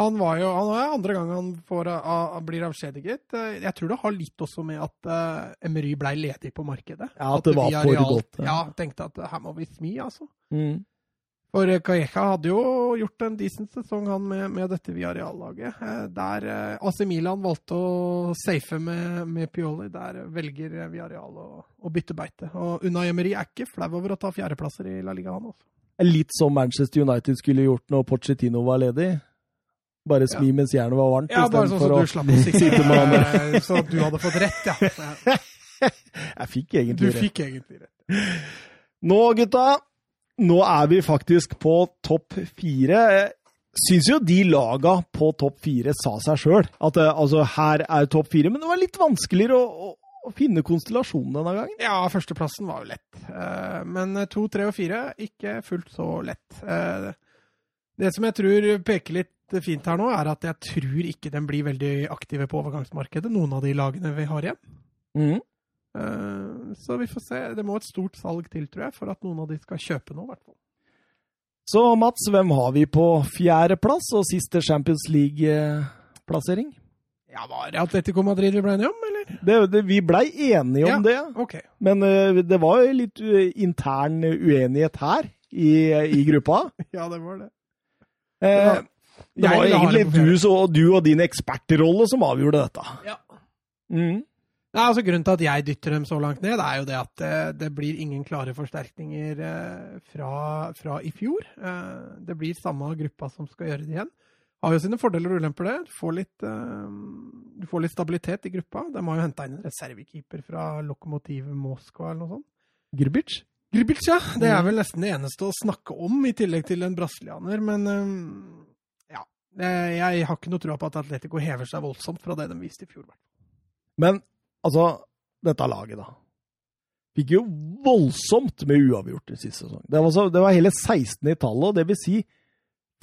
Han var jo han er andre gang han får, uh, blir avskjediget. Uh, Jeg tror det har litt også med at uh, Emery blei ledig på markedet. Ja, at det var for Villarreal- godt, ja. Ja, tenkte at her må vi smi, altså. Mm. For Kajeka Calleja hadde jo gjort en decent sesong, han, med, med dette Villarreal-laget. Uh, Der uh, AC Milan valgte å safe med, med Pioli, der velger Villarreal å, å bytte beite. Og Unai Emery er ikke flau over å ta fjerdeplasser i La Liga, han også. Litt som Manchester United skulle gjort når Pochettino var ledig. Bare smi mens jernet var varmt, Ja, bare sånn istedenfor som å du å sitte med han der. eh, Så at du hadde fått rett, ja. Jeg fikk Du egentlig rett. fikk egentlig rett. Nå, gutta, nå er vi faktisk på topp fire. Syns jo de laga på topp fire sa seg sjøl at eh, altså, her er topp fire, men det var litt vanskeligere å, å, å finne konstellasjonen denne gangen. Ja, førsteplassen var jo lett. Eh, Men to, tre og fire, ikke fullt så lett. Eh, Det som jeg tror peker litt fint her nå, er at jeg tror ikke den blir veldig aktive på overgangsmarkedet, noen av de lagene vi har igjen. Mm. Eh, Så vi får se. Det må et stort salg til, tror jeg, for at noen av de skal kjøpe noe, i hvert fall. Så Mats, hvem har vi på fjerdeplass og siste Champions League-plassering? Ja, var det Atletico Madrid vi ble enige om, eller? Det, det, vi blei enige om Ja. det, okay. men eh, det var jo litt eh, intern uenighet her i, i gruppa. Ja, det var det. Eh, det var egentlig det på fjerde. du, så, du og din ekspertrolle som avgjorde dette. Ja. Mm. Nei, altså Grunnen til at jeg dytter dem så langt ned, er jo det at det, det blir ingen klare forsterkninger eh, fra, fra, i fjor. Eh, det blir samme gruppa som skal gjøre det igjen. Har jo sine fordeler og ulemper, det. Du får litt, eh, du får litt stabilitet i gruppa. De har jo henta inn en reservekeeper fra Lokomotiv Moskva eller noe sånt. Grbic? Grbic, ja. Det er vel nesten det eneste å snakke om, i tillegg til en brasilianer. Men ja. Jeg har ikke noe tro på at Atletico hever seg voldsomt fra det de viste i fjor. Men Altså, dette laget, da. Fikk jo voldsomt med uavgjort i siste sesong. Det var, så, det var hele 16 i tallet, og det vil si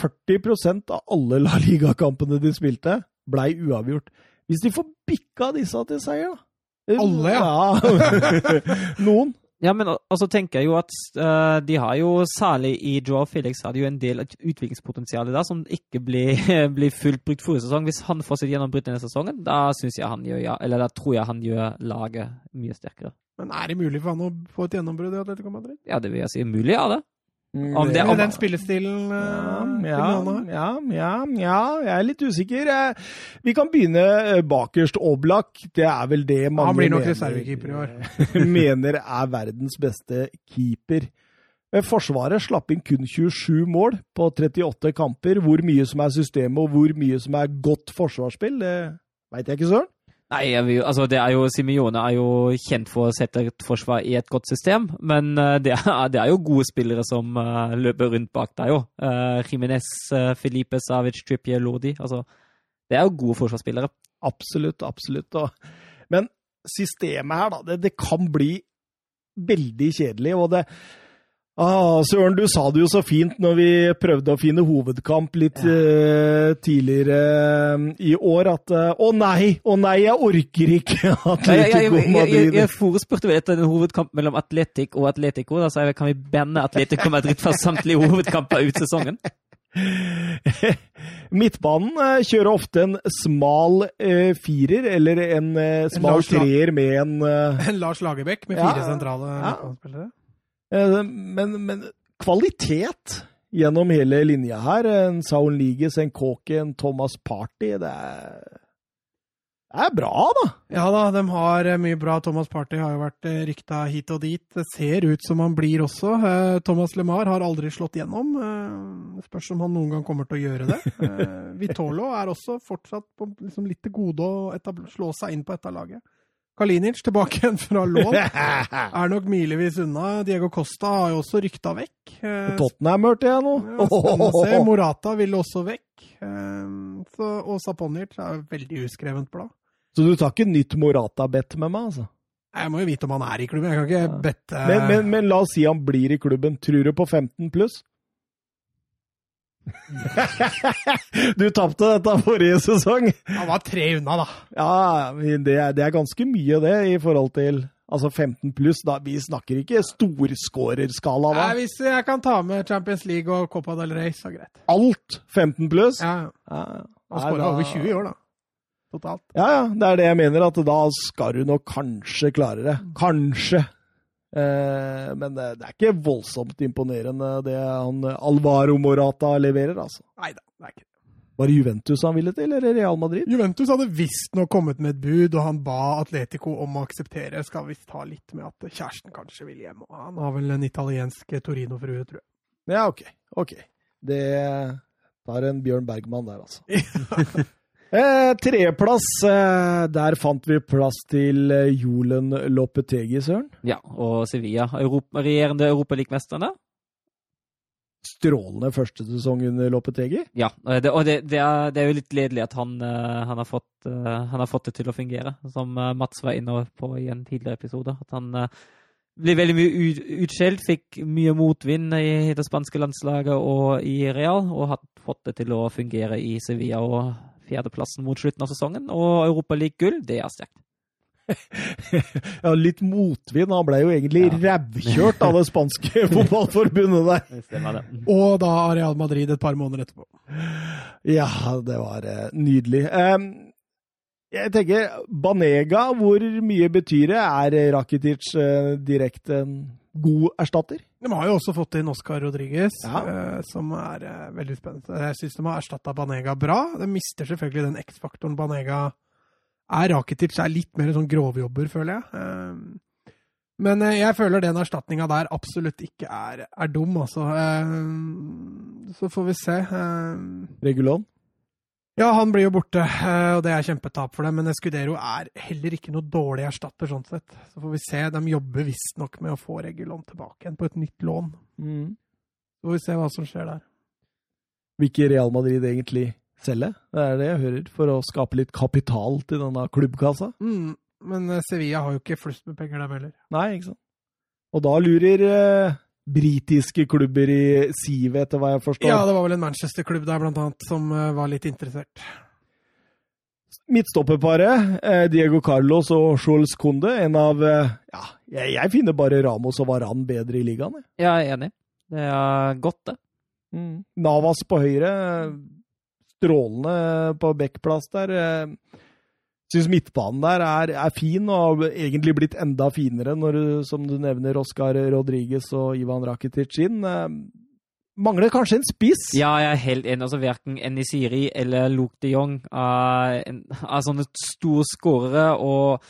40% av alle La Liga-kampene de spilte, blei uavgjort. Hvis de får bikka disse til seier, da Alle, ja. ja. Noen. Ja, men også tenker jeg jo at uh, de har jo, særlig i Joao Felix, har de jo en del utviklingspotensial der som ikke blir, blir fullt brukt forrige sesong. Hvis han får sitt gjennombrudd denne sesongen, da synes jeg han gjør, ja, eller da tror jeg han gjør laget mye sterkere. Men er det mulig for han å få et gjennombrudd i Atletico Madrid? Ja, det vil jeg si. Mulig, ja, det. Om det, om, den spillestilen uh, ja, ja, ja, ja, jeg er litt usikker. Eh, vi kan begynne eh, bakerst. Oblak, det er vel det mange mener, mener er verdens beste keeper. Forsvaret slapp inn kun 27 mål på 38 kamper. Hvor mye som er systemet, og hvor mye som er godt forsvarsspill, det veit jeg ikke, Søren. Nei, altså det er jo, Simione er jo kjent for å sette et forsvar i et godt system, men uh, det, er, det, er, jo gode spillere som uh, løper rundt bak deg jo. Uh, Jimenez, Felipe Savic, Trippier, Lodi. Altså, det er jo gode forsvarsspillere. Absolutt, absolutt. Og, men systemet her, da, det, det kan bli veldig kjedelig. og det Ah, Søren, du sa det jo så fint når vi prøvde å finne hovedkamp litt ja. uh, tidligere uh, i år, at uh, Å nei, å nei, jeg orker ikke Atletico Madrid. Jeg, jeg, jeg, jeg forespurte vel etter en hovedkamp mellom Atletic og Atletico. Da sa jeg kan vi banne Atletico Madrid fra samtlige hovedkamper ut sesongen? Midtbanen kjører ofte en smal firer, eller en smal en treer med en En Lars Lagerbäck med fire ja, sentrale ja. midtbanespillere? Eh, men, men, kvalitet gjennom hele linja her. En Saul Liges, en Kåke, en Thomas Party. Det er, det er bra, da. Ja da, de har eh, mye bra. Thomas Party har jo vært eh, rykta hit og dit. Det ser ut som han blir også. Thomas LeMar har aldri slått gjennom. Spørs om han noen gang kommer til å gjøre det. Vitolo er også fortsatt på liksom litt til gode å slå seg inn på dette laget. Kalinic tilbake igjen fra lån. er nok milevis unna. Diego Costa har jo også rykta vekk. Eh, Tottenham hørte jeg nå. Ja, spennende å se. Morata vil også vekk. Eh, så, og Saponic er veldig uskrevent blad. Så du tar ikke nytt Morata-bet med meg, altså? Jeg må jo vite om han er i klubben. Jeg kan ikke ja. bette men, men, men, la oss si han blir i klubben. Tror du på 15 pluss? du tapte dette forrige sesong. Han var tre unna, da. Ja, det er, det er, ganske mye, det, i forhold til altså 15 pluss. Vi snakker ikke storskårerskala da. Nei, Hvis jeg kan ta med Champions League og Copa del Rey, så greit. Alt 15 pluss? Ja. ja. Han skåra over 20 i år, da. Totalt. Ja, ja. Det er det jeg mener, at da skal du nok kanskje klare det. Kanskje. Eh, men det, det, er ikke voldsomt imponerende det han Alvaro Morata leverer, altså. Nei da, det er ikke det. Var det Juventus han ville til, eller Real Madrid? Juventus hadde visstnok kommet med et bud, og han ba Atletico om å akseptere. Skal visst ta litt med at kjæresten kanskje vil hjem. Og han har vel en italiensk Torino-frue, tror jeg. Ja, OK. ok. Det tar en Bjørn Bergman der, altså. Eh, Tredjeplass, eh, der fant vi plass til eh, Jolen Lopetegi, Søren. Ja, og Sevilla. Europa, regjerende europalikmesterne. Strålende første sesong under Lopetegi. Ja, det, og det, det, er, det, er, jo litt gledelig at han, uh, han, har fått, uh, han, har fått, det til å fungere, som Mats var inne på i en tidligere episode. At han ble veldig mye utskjelt, fikk mye motvind i det spanske landslaget og i Real, og har fått det til å fungere i Sevilla. og fjerdeplassen mot slutten av sesongen. Og Europa League-gull, det er sterkt. ja, litt motvind. Han ble jo egentlig ja. rævkjørt av det spanske fotballforbundet der. Stemmer det. Og da Real Madrid et par måneder etterpå. Ja, det var uh, nydelig. Um, jeg tenker, Banega, hvor mye betyr det? Er Rakitic uh, direkte en god erstatter? De har jo også fått inn Oscar Rodriguez, ja. uh, som er uh, veldig spennende. Jeg syns de har erstatta Banega bra. De mister selvfølgelig den X-faktoren Banega er Rakitic er litt mer sånn grovjobber, føler jeg. Uh, men jeg føler den erstatninga der absolutt ikke er, er dum, altså. Så får vi se. Regulon? Ja, han blir jo borte, og det er kjempetap for dem. Men Escudero er heller ikke noe dårlig erstatter, sånn sett. Så får vi se. De jobber visstnok med å få Regulon tilbake igjen på et nytt lån. Mm. Så får vi se hva som skjer der. Hvilke Real Madrid egentlig selge. Det er det jeg hører, for å skape litt kapital til denne klubbkassa. Mm, men eh, Sevilla har jo ikke flust med penger, dem heller. Nei, ikke sant. Og da lurer eh, britiske klubber i sivet, etter hva jeg forstår. Ja, det var vel en Manchester-klubb der, blant annet, som eh, var litt interessert. Midtstopperparet, eh, Diego Carlos og Jules Conde, en av eh, Ja, jeg, jeg, finner bare Ramos og Varan bedre i ligaen. Jeg. Ja, jeg er enig. Det er godt, det. Mm. Navas på høyre strålende på backplass der. Syns midtbanen der er, er, fin, og har egentlig blitt enda finere når som du nevner, Oscar Rodriguez og Ivan Rakitic inn. Mangler kanskje en spiss? Ja, jeg er helt enig. altså Verken Enisiri eller Luke de Jong er, er sånne store skårere. og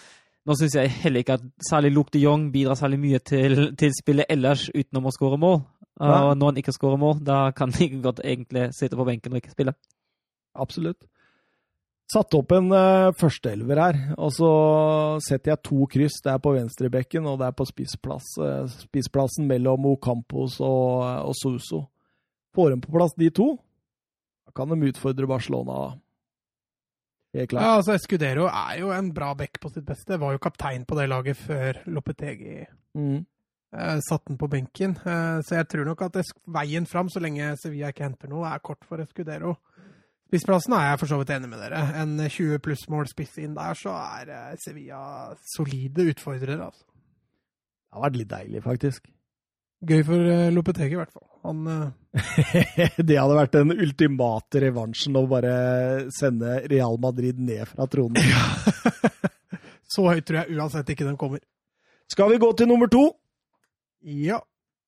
nå syns jeg heller ikke at særlig Luke de Jong bidrar særlig mye til, til spillet ellers utenom å skåre mål. Og når han ikke skårer mål, da kan han ikke godt egentlig sitte på benken og ikke spille. Absolutt. Satt opp en uh, førsteelver her, og så setter jeg to kryss. Det er på venstrebekken, og det er på spissplass, uh, spissplassen mellom Ocampos og, uh, og Suso. Får de på plass de to, da kan de utfordre Barcelona. Helt klart. Ja, altså Escudero er jo en bra bekk på sitt beste. Var jo kaptein på det laget før Lopetegi mm. uh, satte den på benken. Så jeg tror nok at veien fram, så lenge Sevilla ikke henter noe, er kort for Escudero. Spissplassen er jeg for så vidt enig med dere. En 20 pluss mål spiss inn der, så er eh, Sevilla solide utfordrere, altså. Det har vært litt deilig, faktisk. Gøy for uh, Lopetegi, i hvert fall. Han uh... Det hadde vært den ultimate revansjen å bare sende Real Madrid ned fra tronen. så høyt tror jeg uansett ikke den kommer. Skal vi gå til nummer to? Ja.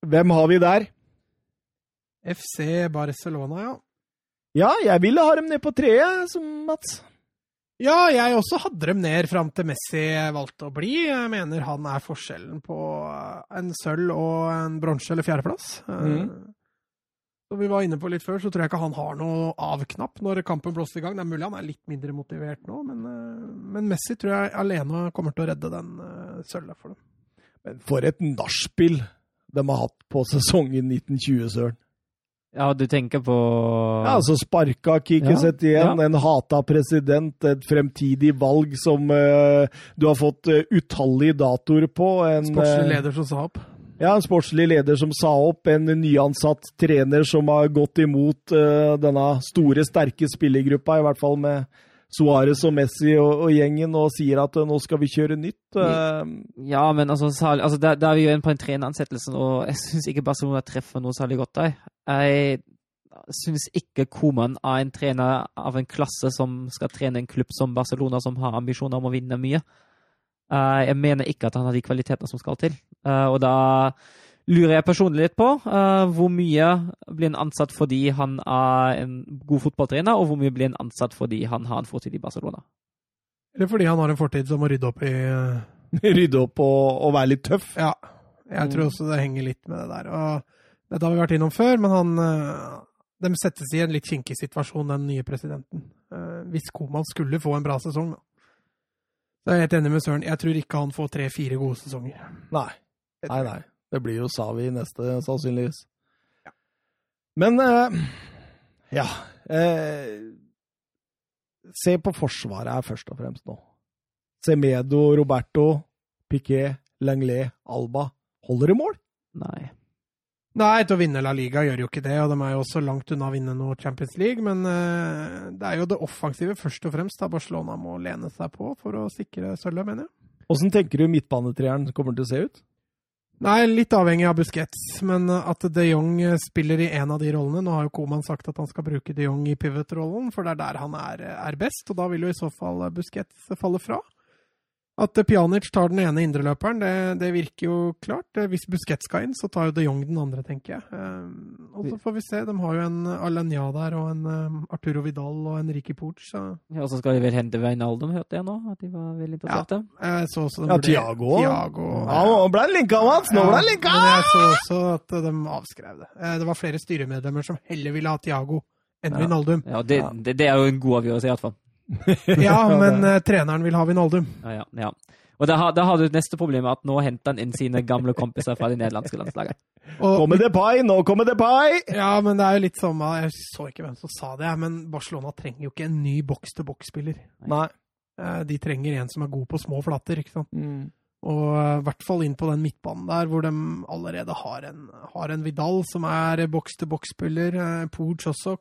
Hvem har vi der? FC Barcelona, ja. Ja, jeg ville ha dem ned på treet, som Mats. Ja, jeg også hadde dem ned fram til Messi valgte å bli. Jeg mener han er forskjellen på en sølv og en bronse- eller fjerdeplass. Mm. Som vi var inne på litt før, så tror jeg ikke han har noe av-knapp når kampen blåser i gang. Det er mulig han er litt mindre motivert nå, men, men Messi tror jeg alene kommer til å redde den sølvet for dem. Men for et nachspiel de har hatt på sesongen 1920, Søren. Ja, du tenker på Ja, altså Sparka Kikiset ja, igjen, ja. en hata president, et fremtidig valg som uh, du har fått uh, utallige datoer på. En sportslig eh, leder som sa opp? Ja, en sportslig leder som sa opp. En nyansatt trener som har gått imot uh, denne store, sterke spillergruppa, i hvert fall med Suárez og Messi og, og, gjengen og sier at nå skal vi kjøre nytt. Ja, men altså, altså der, der er vi jo inne på en treneransettelse, og jeg syns ikke Barcelona treffer noe særlig godt der. Jeg syns ikke Koman er en trener av en klasse som skal trene en klubb som Barcelona, som har ambisjoner om å vinne mye. Uh, jeg mener ikke at han har de kvalitetene som skal til. Og da lurer jeg personlig litt på uh, hvor mye blir en ansatt fordi han er en god fotballtrener, og hvor mye blir en ansatt fordi han har en fortid i Barcelona. Eller fordi han har en fortid som må rydde opp i Rydde opp og, og, være litt tøff? Ja. Jeg tror også det henger litt med det der. og dette har vi vært innom før, men han eh, De settes i en litt kinkig situasjon, den nye presidenten. Eh, hvis Koman skulle få en bra sesong, da. Så jeg er helt enig med Søren. Jeg tror ikke han får tre-fire gode sesonger. Nei. Nei, nei. Det blir jo Savi neste, sannsynligvis. Ja. Men eh, ja eh, Se på Forsvaret her først og fremst nå. Semedo, Roberto, Piquet, Langlais, Alba. Holder det mål? Nei. Nei, til å vinne La Liga gjør jo ikke det, og de er jo også langt unna å vinne noe Champions League. Men uh, det er jo det offensive først og fremst da Barcelona må lene seg på for å sikre sølvet, mener jeg. Åssen tenker du midtbanetreeren kommer til å se ut? Nei, Litt avhengig av Busquets, men at de Jong spiller i en av de rollene Nå har jo Koman sagt at han skal bruke de Jong i pivot-rollen, for det er der han er, er, best, og da vil jo i så fall Busquets falle fra. At Pjanic tar den ene indreløperen, det, det virker jo klart. Eh, Hvis Busquets skal inn, så tar jo de Jong den andre, tenker jeg. Eh, og så får vi se. De har jo en Alanya der, og en eh, Arturo Vidal og en Ricky Pooch. Så Ja, og så skal de vel hente Veinaldum, hørte jeg nå? At de var veldig interesserte. jeg så også de Ja, ble- Thiago. Thiago Ja, nå ble han linka, Mats! Nå ble han linka! Men jeg så også at de avskrev det. Eh, Det var flere styremedlemmer som heller ville ha Thiago enn Ja. Vinaldum. Ja, det, det, det er jo en god avgjørelse, i hvert fall. Ja, men uh, treneren vil ha Vinaldum. Ja, ja, ja. Og da, har- da har du neste problem, at nå henter han inn sine gamle kompiser fra det nederlandske landslaget. Og, Kommer det pai, nå kommer det pai! ja, men det er jo litt sånn Jeg så ikke hvem som sa det, men Barcelona trenger jo ikke en ny boks-til-boks-spiller. Nei. Eh, De trenger en som er god på små flater, ikke sant. Mm. Og eh, i hvert fall inn på den midtbanen der, hvor de allerede har en, har en Vidal som er boks-til-boks-spiller. Eh, Pooch også.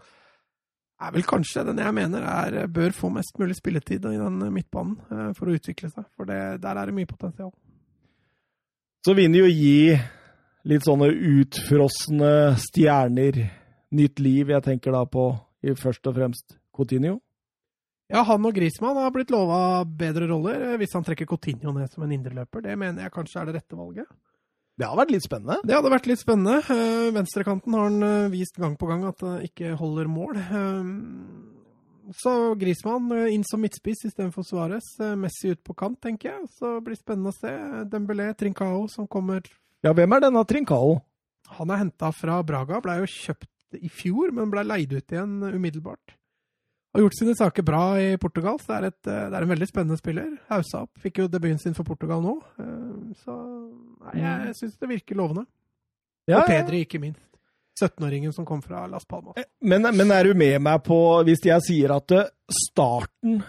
Er vel kanskje den jeg mener er, bør få mest mulig spilletid i den midtbanen eh, for å utvikle seg. For det, der er det mye potensial. Så vil han jo gi litt sånne utfrosne stjerner nytt liv. Jeg tenker da på i først og fremst Coutinho. Ja, han og Griezmann har blitt lova bedre roller eh, hvis han trekker Coutinho ned som en indreløper. Det mener jeg kanskje er det rette valget. Det hadde vært litt spennende. Det hadde vært litt spennende. Eh, Venstrekanten har han eh, vist gang på gang at det ikke holder mål. Eh, Så Griezmann inn som midtspiss istedenfor Suárez. Messi ut på kant, tenker jeg. Så det blir spennende å se. Dembélé, Trincao som kommer Ja, hvem er denne Trincao? Han er henta fra Braga. Blei jo kjøpt i fjor, men blei leid ut igjen umiddelbart. Har gjort sine saker bra i Portugal, så det er, et, eh, det er en veldig spennende spiller. Hausa opp. Fikk jo debuten sin for Portugal nå. Eh, Så nei, jeg syns det virker lovende. Ja, Og. Pedri, ikke minst. 17-åringen som kom fra Las Palmas. Men, men er du med meg på, hvis jeg sier at eh, starten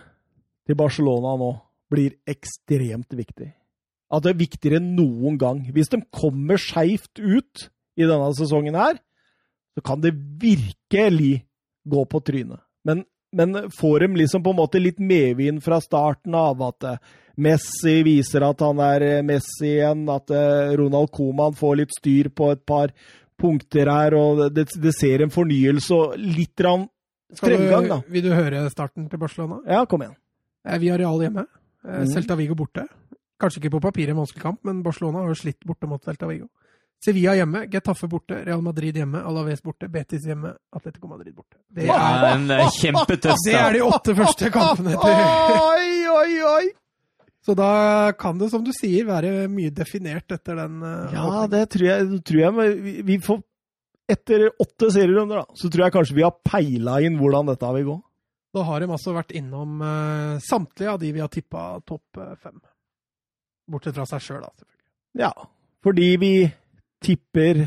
til Barcelona nå blir ekstremt viktig? At det er viktigere enn noen gang. Hvis de kommer skeivt ut i denne sesongen her, så kan det virkelig gå på trynet. Men, men får de liksom på en måte litt medvind fra starten av at eh, Messi viser at han er eh, Messi igjen, at eh, Ronald Coman får litt styr på et par punkter her, og det, det ser en fornyelse og litt rann fremgang, da. vil du høre starten til Barcelona? Ja, kom igjen. Vi har Real hjemme. Mhm. Celta Vigo borte. Kanskje ikke på papiret en vanskelig kamp, men Barcelona har jo slitt borte mot Celta Vigo. Sevilla hjemme, Getafe borte, Real Madrid hjemme, Alaves borte, Betis hjemme, Atletico Madrid borte. Det er, en kjempetøff det er de åtte første kampene til Oi, oi, oi! Så da kan det, som du sier, være mye definert etter den eh, Ja, åpningen. det tror jeg, tror jeg vi, vi får Etter åtte serierunder, da, så tror jeg kanskje vi har peila inn hvordan dette vil gå. Da har de altså vært innom uh, samtlige av de vi har tippa topp eh, fem. Bortsett fra seg sjøl, da, selvfølgelig. Ja, fordi vi tipper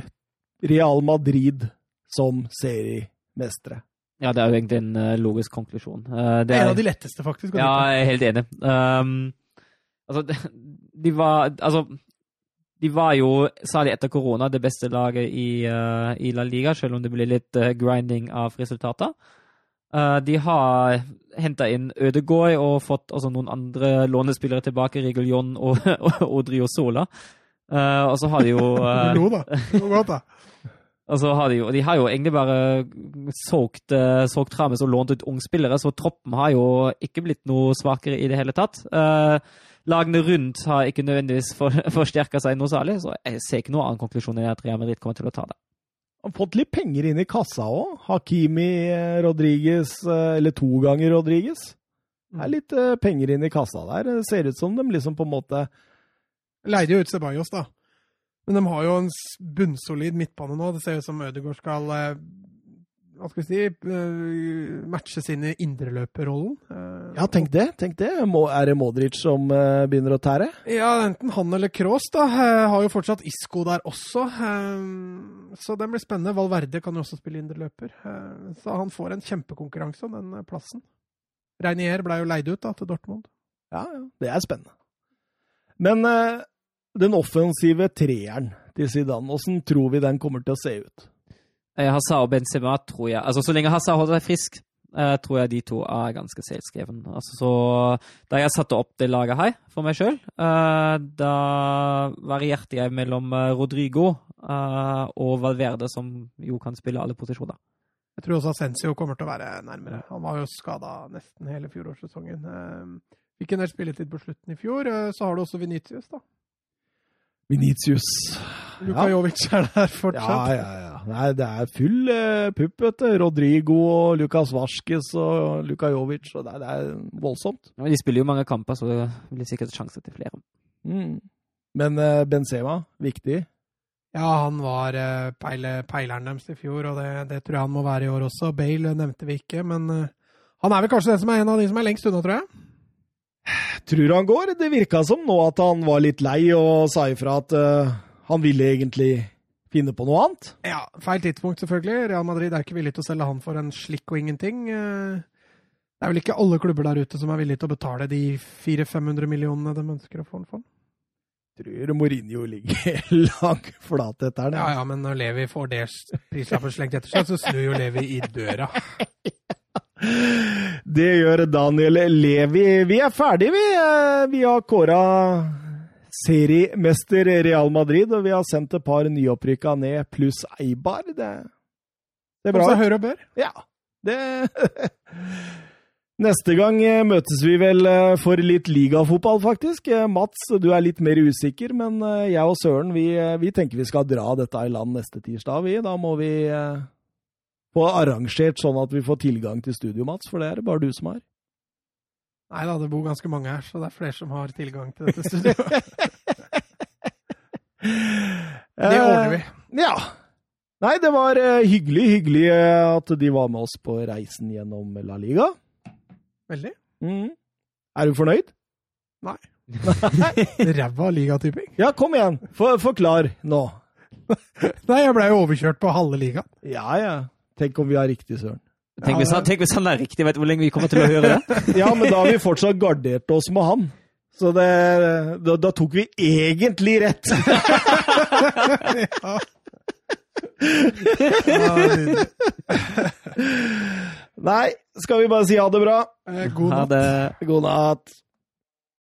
Real Madrid som seriemestere. Ja, det er jo egentlig en eh, logisk konklusjon. Eh, Det er en av de letteste, faktisk. ja, jeg er helt enig. Um, altså, de var Altså, de var jo, særlig etter korona, det beste laget i, uh, i La Liga, selv om det ble litt grinding av resultater. Uh, de har henta inn Ødegaard og fått også noen andre lånespillere tilbake, Reguljon og, og Odrio Sola. Eh, og så har de jo Lo, da. Godt, da. Og så har de jo, de har jo egentlig bare solgt, uh, solgt Trames og lånt ut ungspillere, så troppen har jo ikke blitt noe svakere i det hele tatt. Uh, lagene rundt har ikke nødvendigvis for, forsterka seg noe særlig, så jeg ser ikke noen annen konklusjon enn at Real Madrid kommer til å ta det. Han har fått litt penger inn i kassa òg. Hakimi Rodriges, Rodriguez, eh, eller to ganger Rodriguez. Det er litt eh, penger inn i kassa der. Det ser ut som de liksom på en måte Leide jo ut Sebajos, da. Men de har jo en bunnsolid midtbane nå. Det ser ut som Ødegaard skal eh, hva skal vi si eh, matche sin indreløperrollen. Eh, Ja, tenk det. tenk det. Er det Modric som begynner å tære? Ja, enten han eller Kroos, da. Har jo fortsatt Isco der også. Så det blir spennende. Valverde kan jo også spille indreløper. Så han får en kjempekonkurranse om den plassen. Reinier ble jo leid ut da, til Dortmund. Ja, ja. Det er spennende. Men den offensive treeren til Zidane, åssen tror vi den kommer til å se ut? Eh, Hazard og Benzema tror jeg Altså, så lenge Hazard holder seg frisk, eh, tror jeg de to er ganske selvskreven. Altså, så da jeg satte opp det laget her for meg sjøl, da varierte jeg mellom eh, Rodrigo eh, og Valverde, som jo kan spille alle posisjoner. Jeg tror også Ascencio kommer til å være nærmere. Han var jo skada nesten hele fjorårssesongen. Eh, Fikk en del spilletid på slutten i fjor. Eh, Så har du også Venitius, da. Venitius. Luka Jovic er der fortsatt. Ja, ja, ja. Nei, det er full eh, pupp, vet du. Rodrigo og Lukas Vaskes og Luka Jovic. Og det, det er voldsomt. Men de spiller jo mange kamper, så det blir sikkert sjanse til flere. Mm. Men eh, Benzema, viktig. Ja, han var eh, peile, peileren deres i fjor, og det, det, tror jeg han må være i år også. Bale nevnte vi ikke, men uh, han er vel kanskje den som er en av de som er lengst unna, tror jeg. Tror han går. Det virka som nå at han var litt lei og sa ifra at uh, han ville egentlig finne på noe annet. Ja, feil tidspunkt, selvfølgelig. Real Madrid er ikke villig til å selge han for en slikk og ingenting. Det er vel ikke alle klubber der ute som er villige til å betale de 400-500 millionene de ønsker å få han for. Tror Mourinho ligger langt flat etter den. Ja, ja, men når Levi får det prislappen slengt etter seg, så snur jo Levi i døra. Det gjør Daniel Levi. Vi er ferdige, vi. Vi har kåra seriemester Real Madrid, og vi har sendt et par nyopprykka ned, pluss Eibar. Det, det er bra. Seg hør og bør. Ja. Det Neste gang møtes vi vel for litt ligafotball, faktisk. Mats, du er litt mer usikker, men jeg og Søren vi, vi tenker vi skal dra dette i land neste tirsdag. Vi. Da må vi få arrangert sånn at vi får tilgang til studio, Mats, for det er det bare du som har. Nei da, det bor ganske mange her, så det er flere som har tilgang til dette studioet. det ordner vi. Ja. Nei, det var hyggelig, hyggelig at de var med oss på reisen gjennom La Liga. Veldig. Mm. Er du fornøyd? Nei. Ræva ligatyping. Ja, kom igjen. For, forklar nå. Nei, jeg blei jo overkjørt på halve ligaen. Ja, ja. Tenk om vi har riktig, Søren. Tenk hvis, han, tenk hvis han er riktig, vet du hvor lenge vi kommer til å høre det? ja, men da har vi fortsatt gardert oss med han. Så det, da, da tok vi egentlig rett. ja. Nei, skal vi bare si ha det bra? Eh, God Ha natt. det. God natt.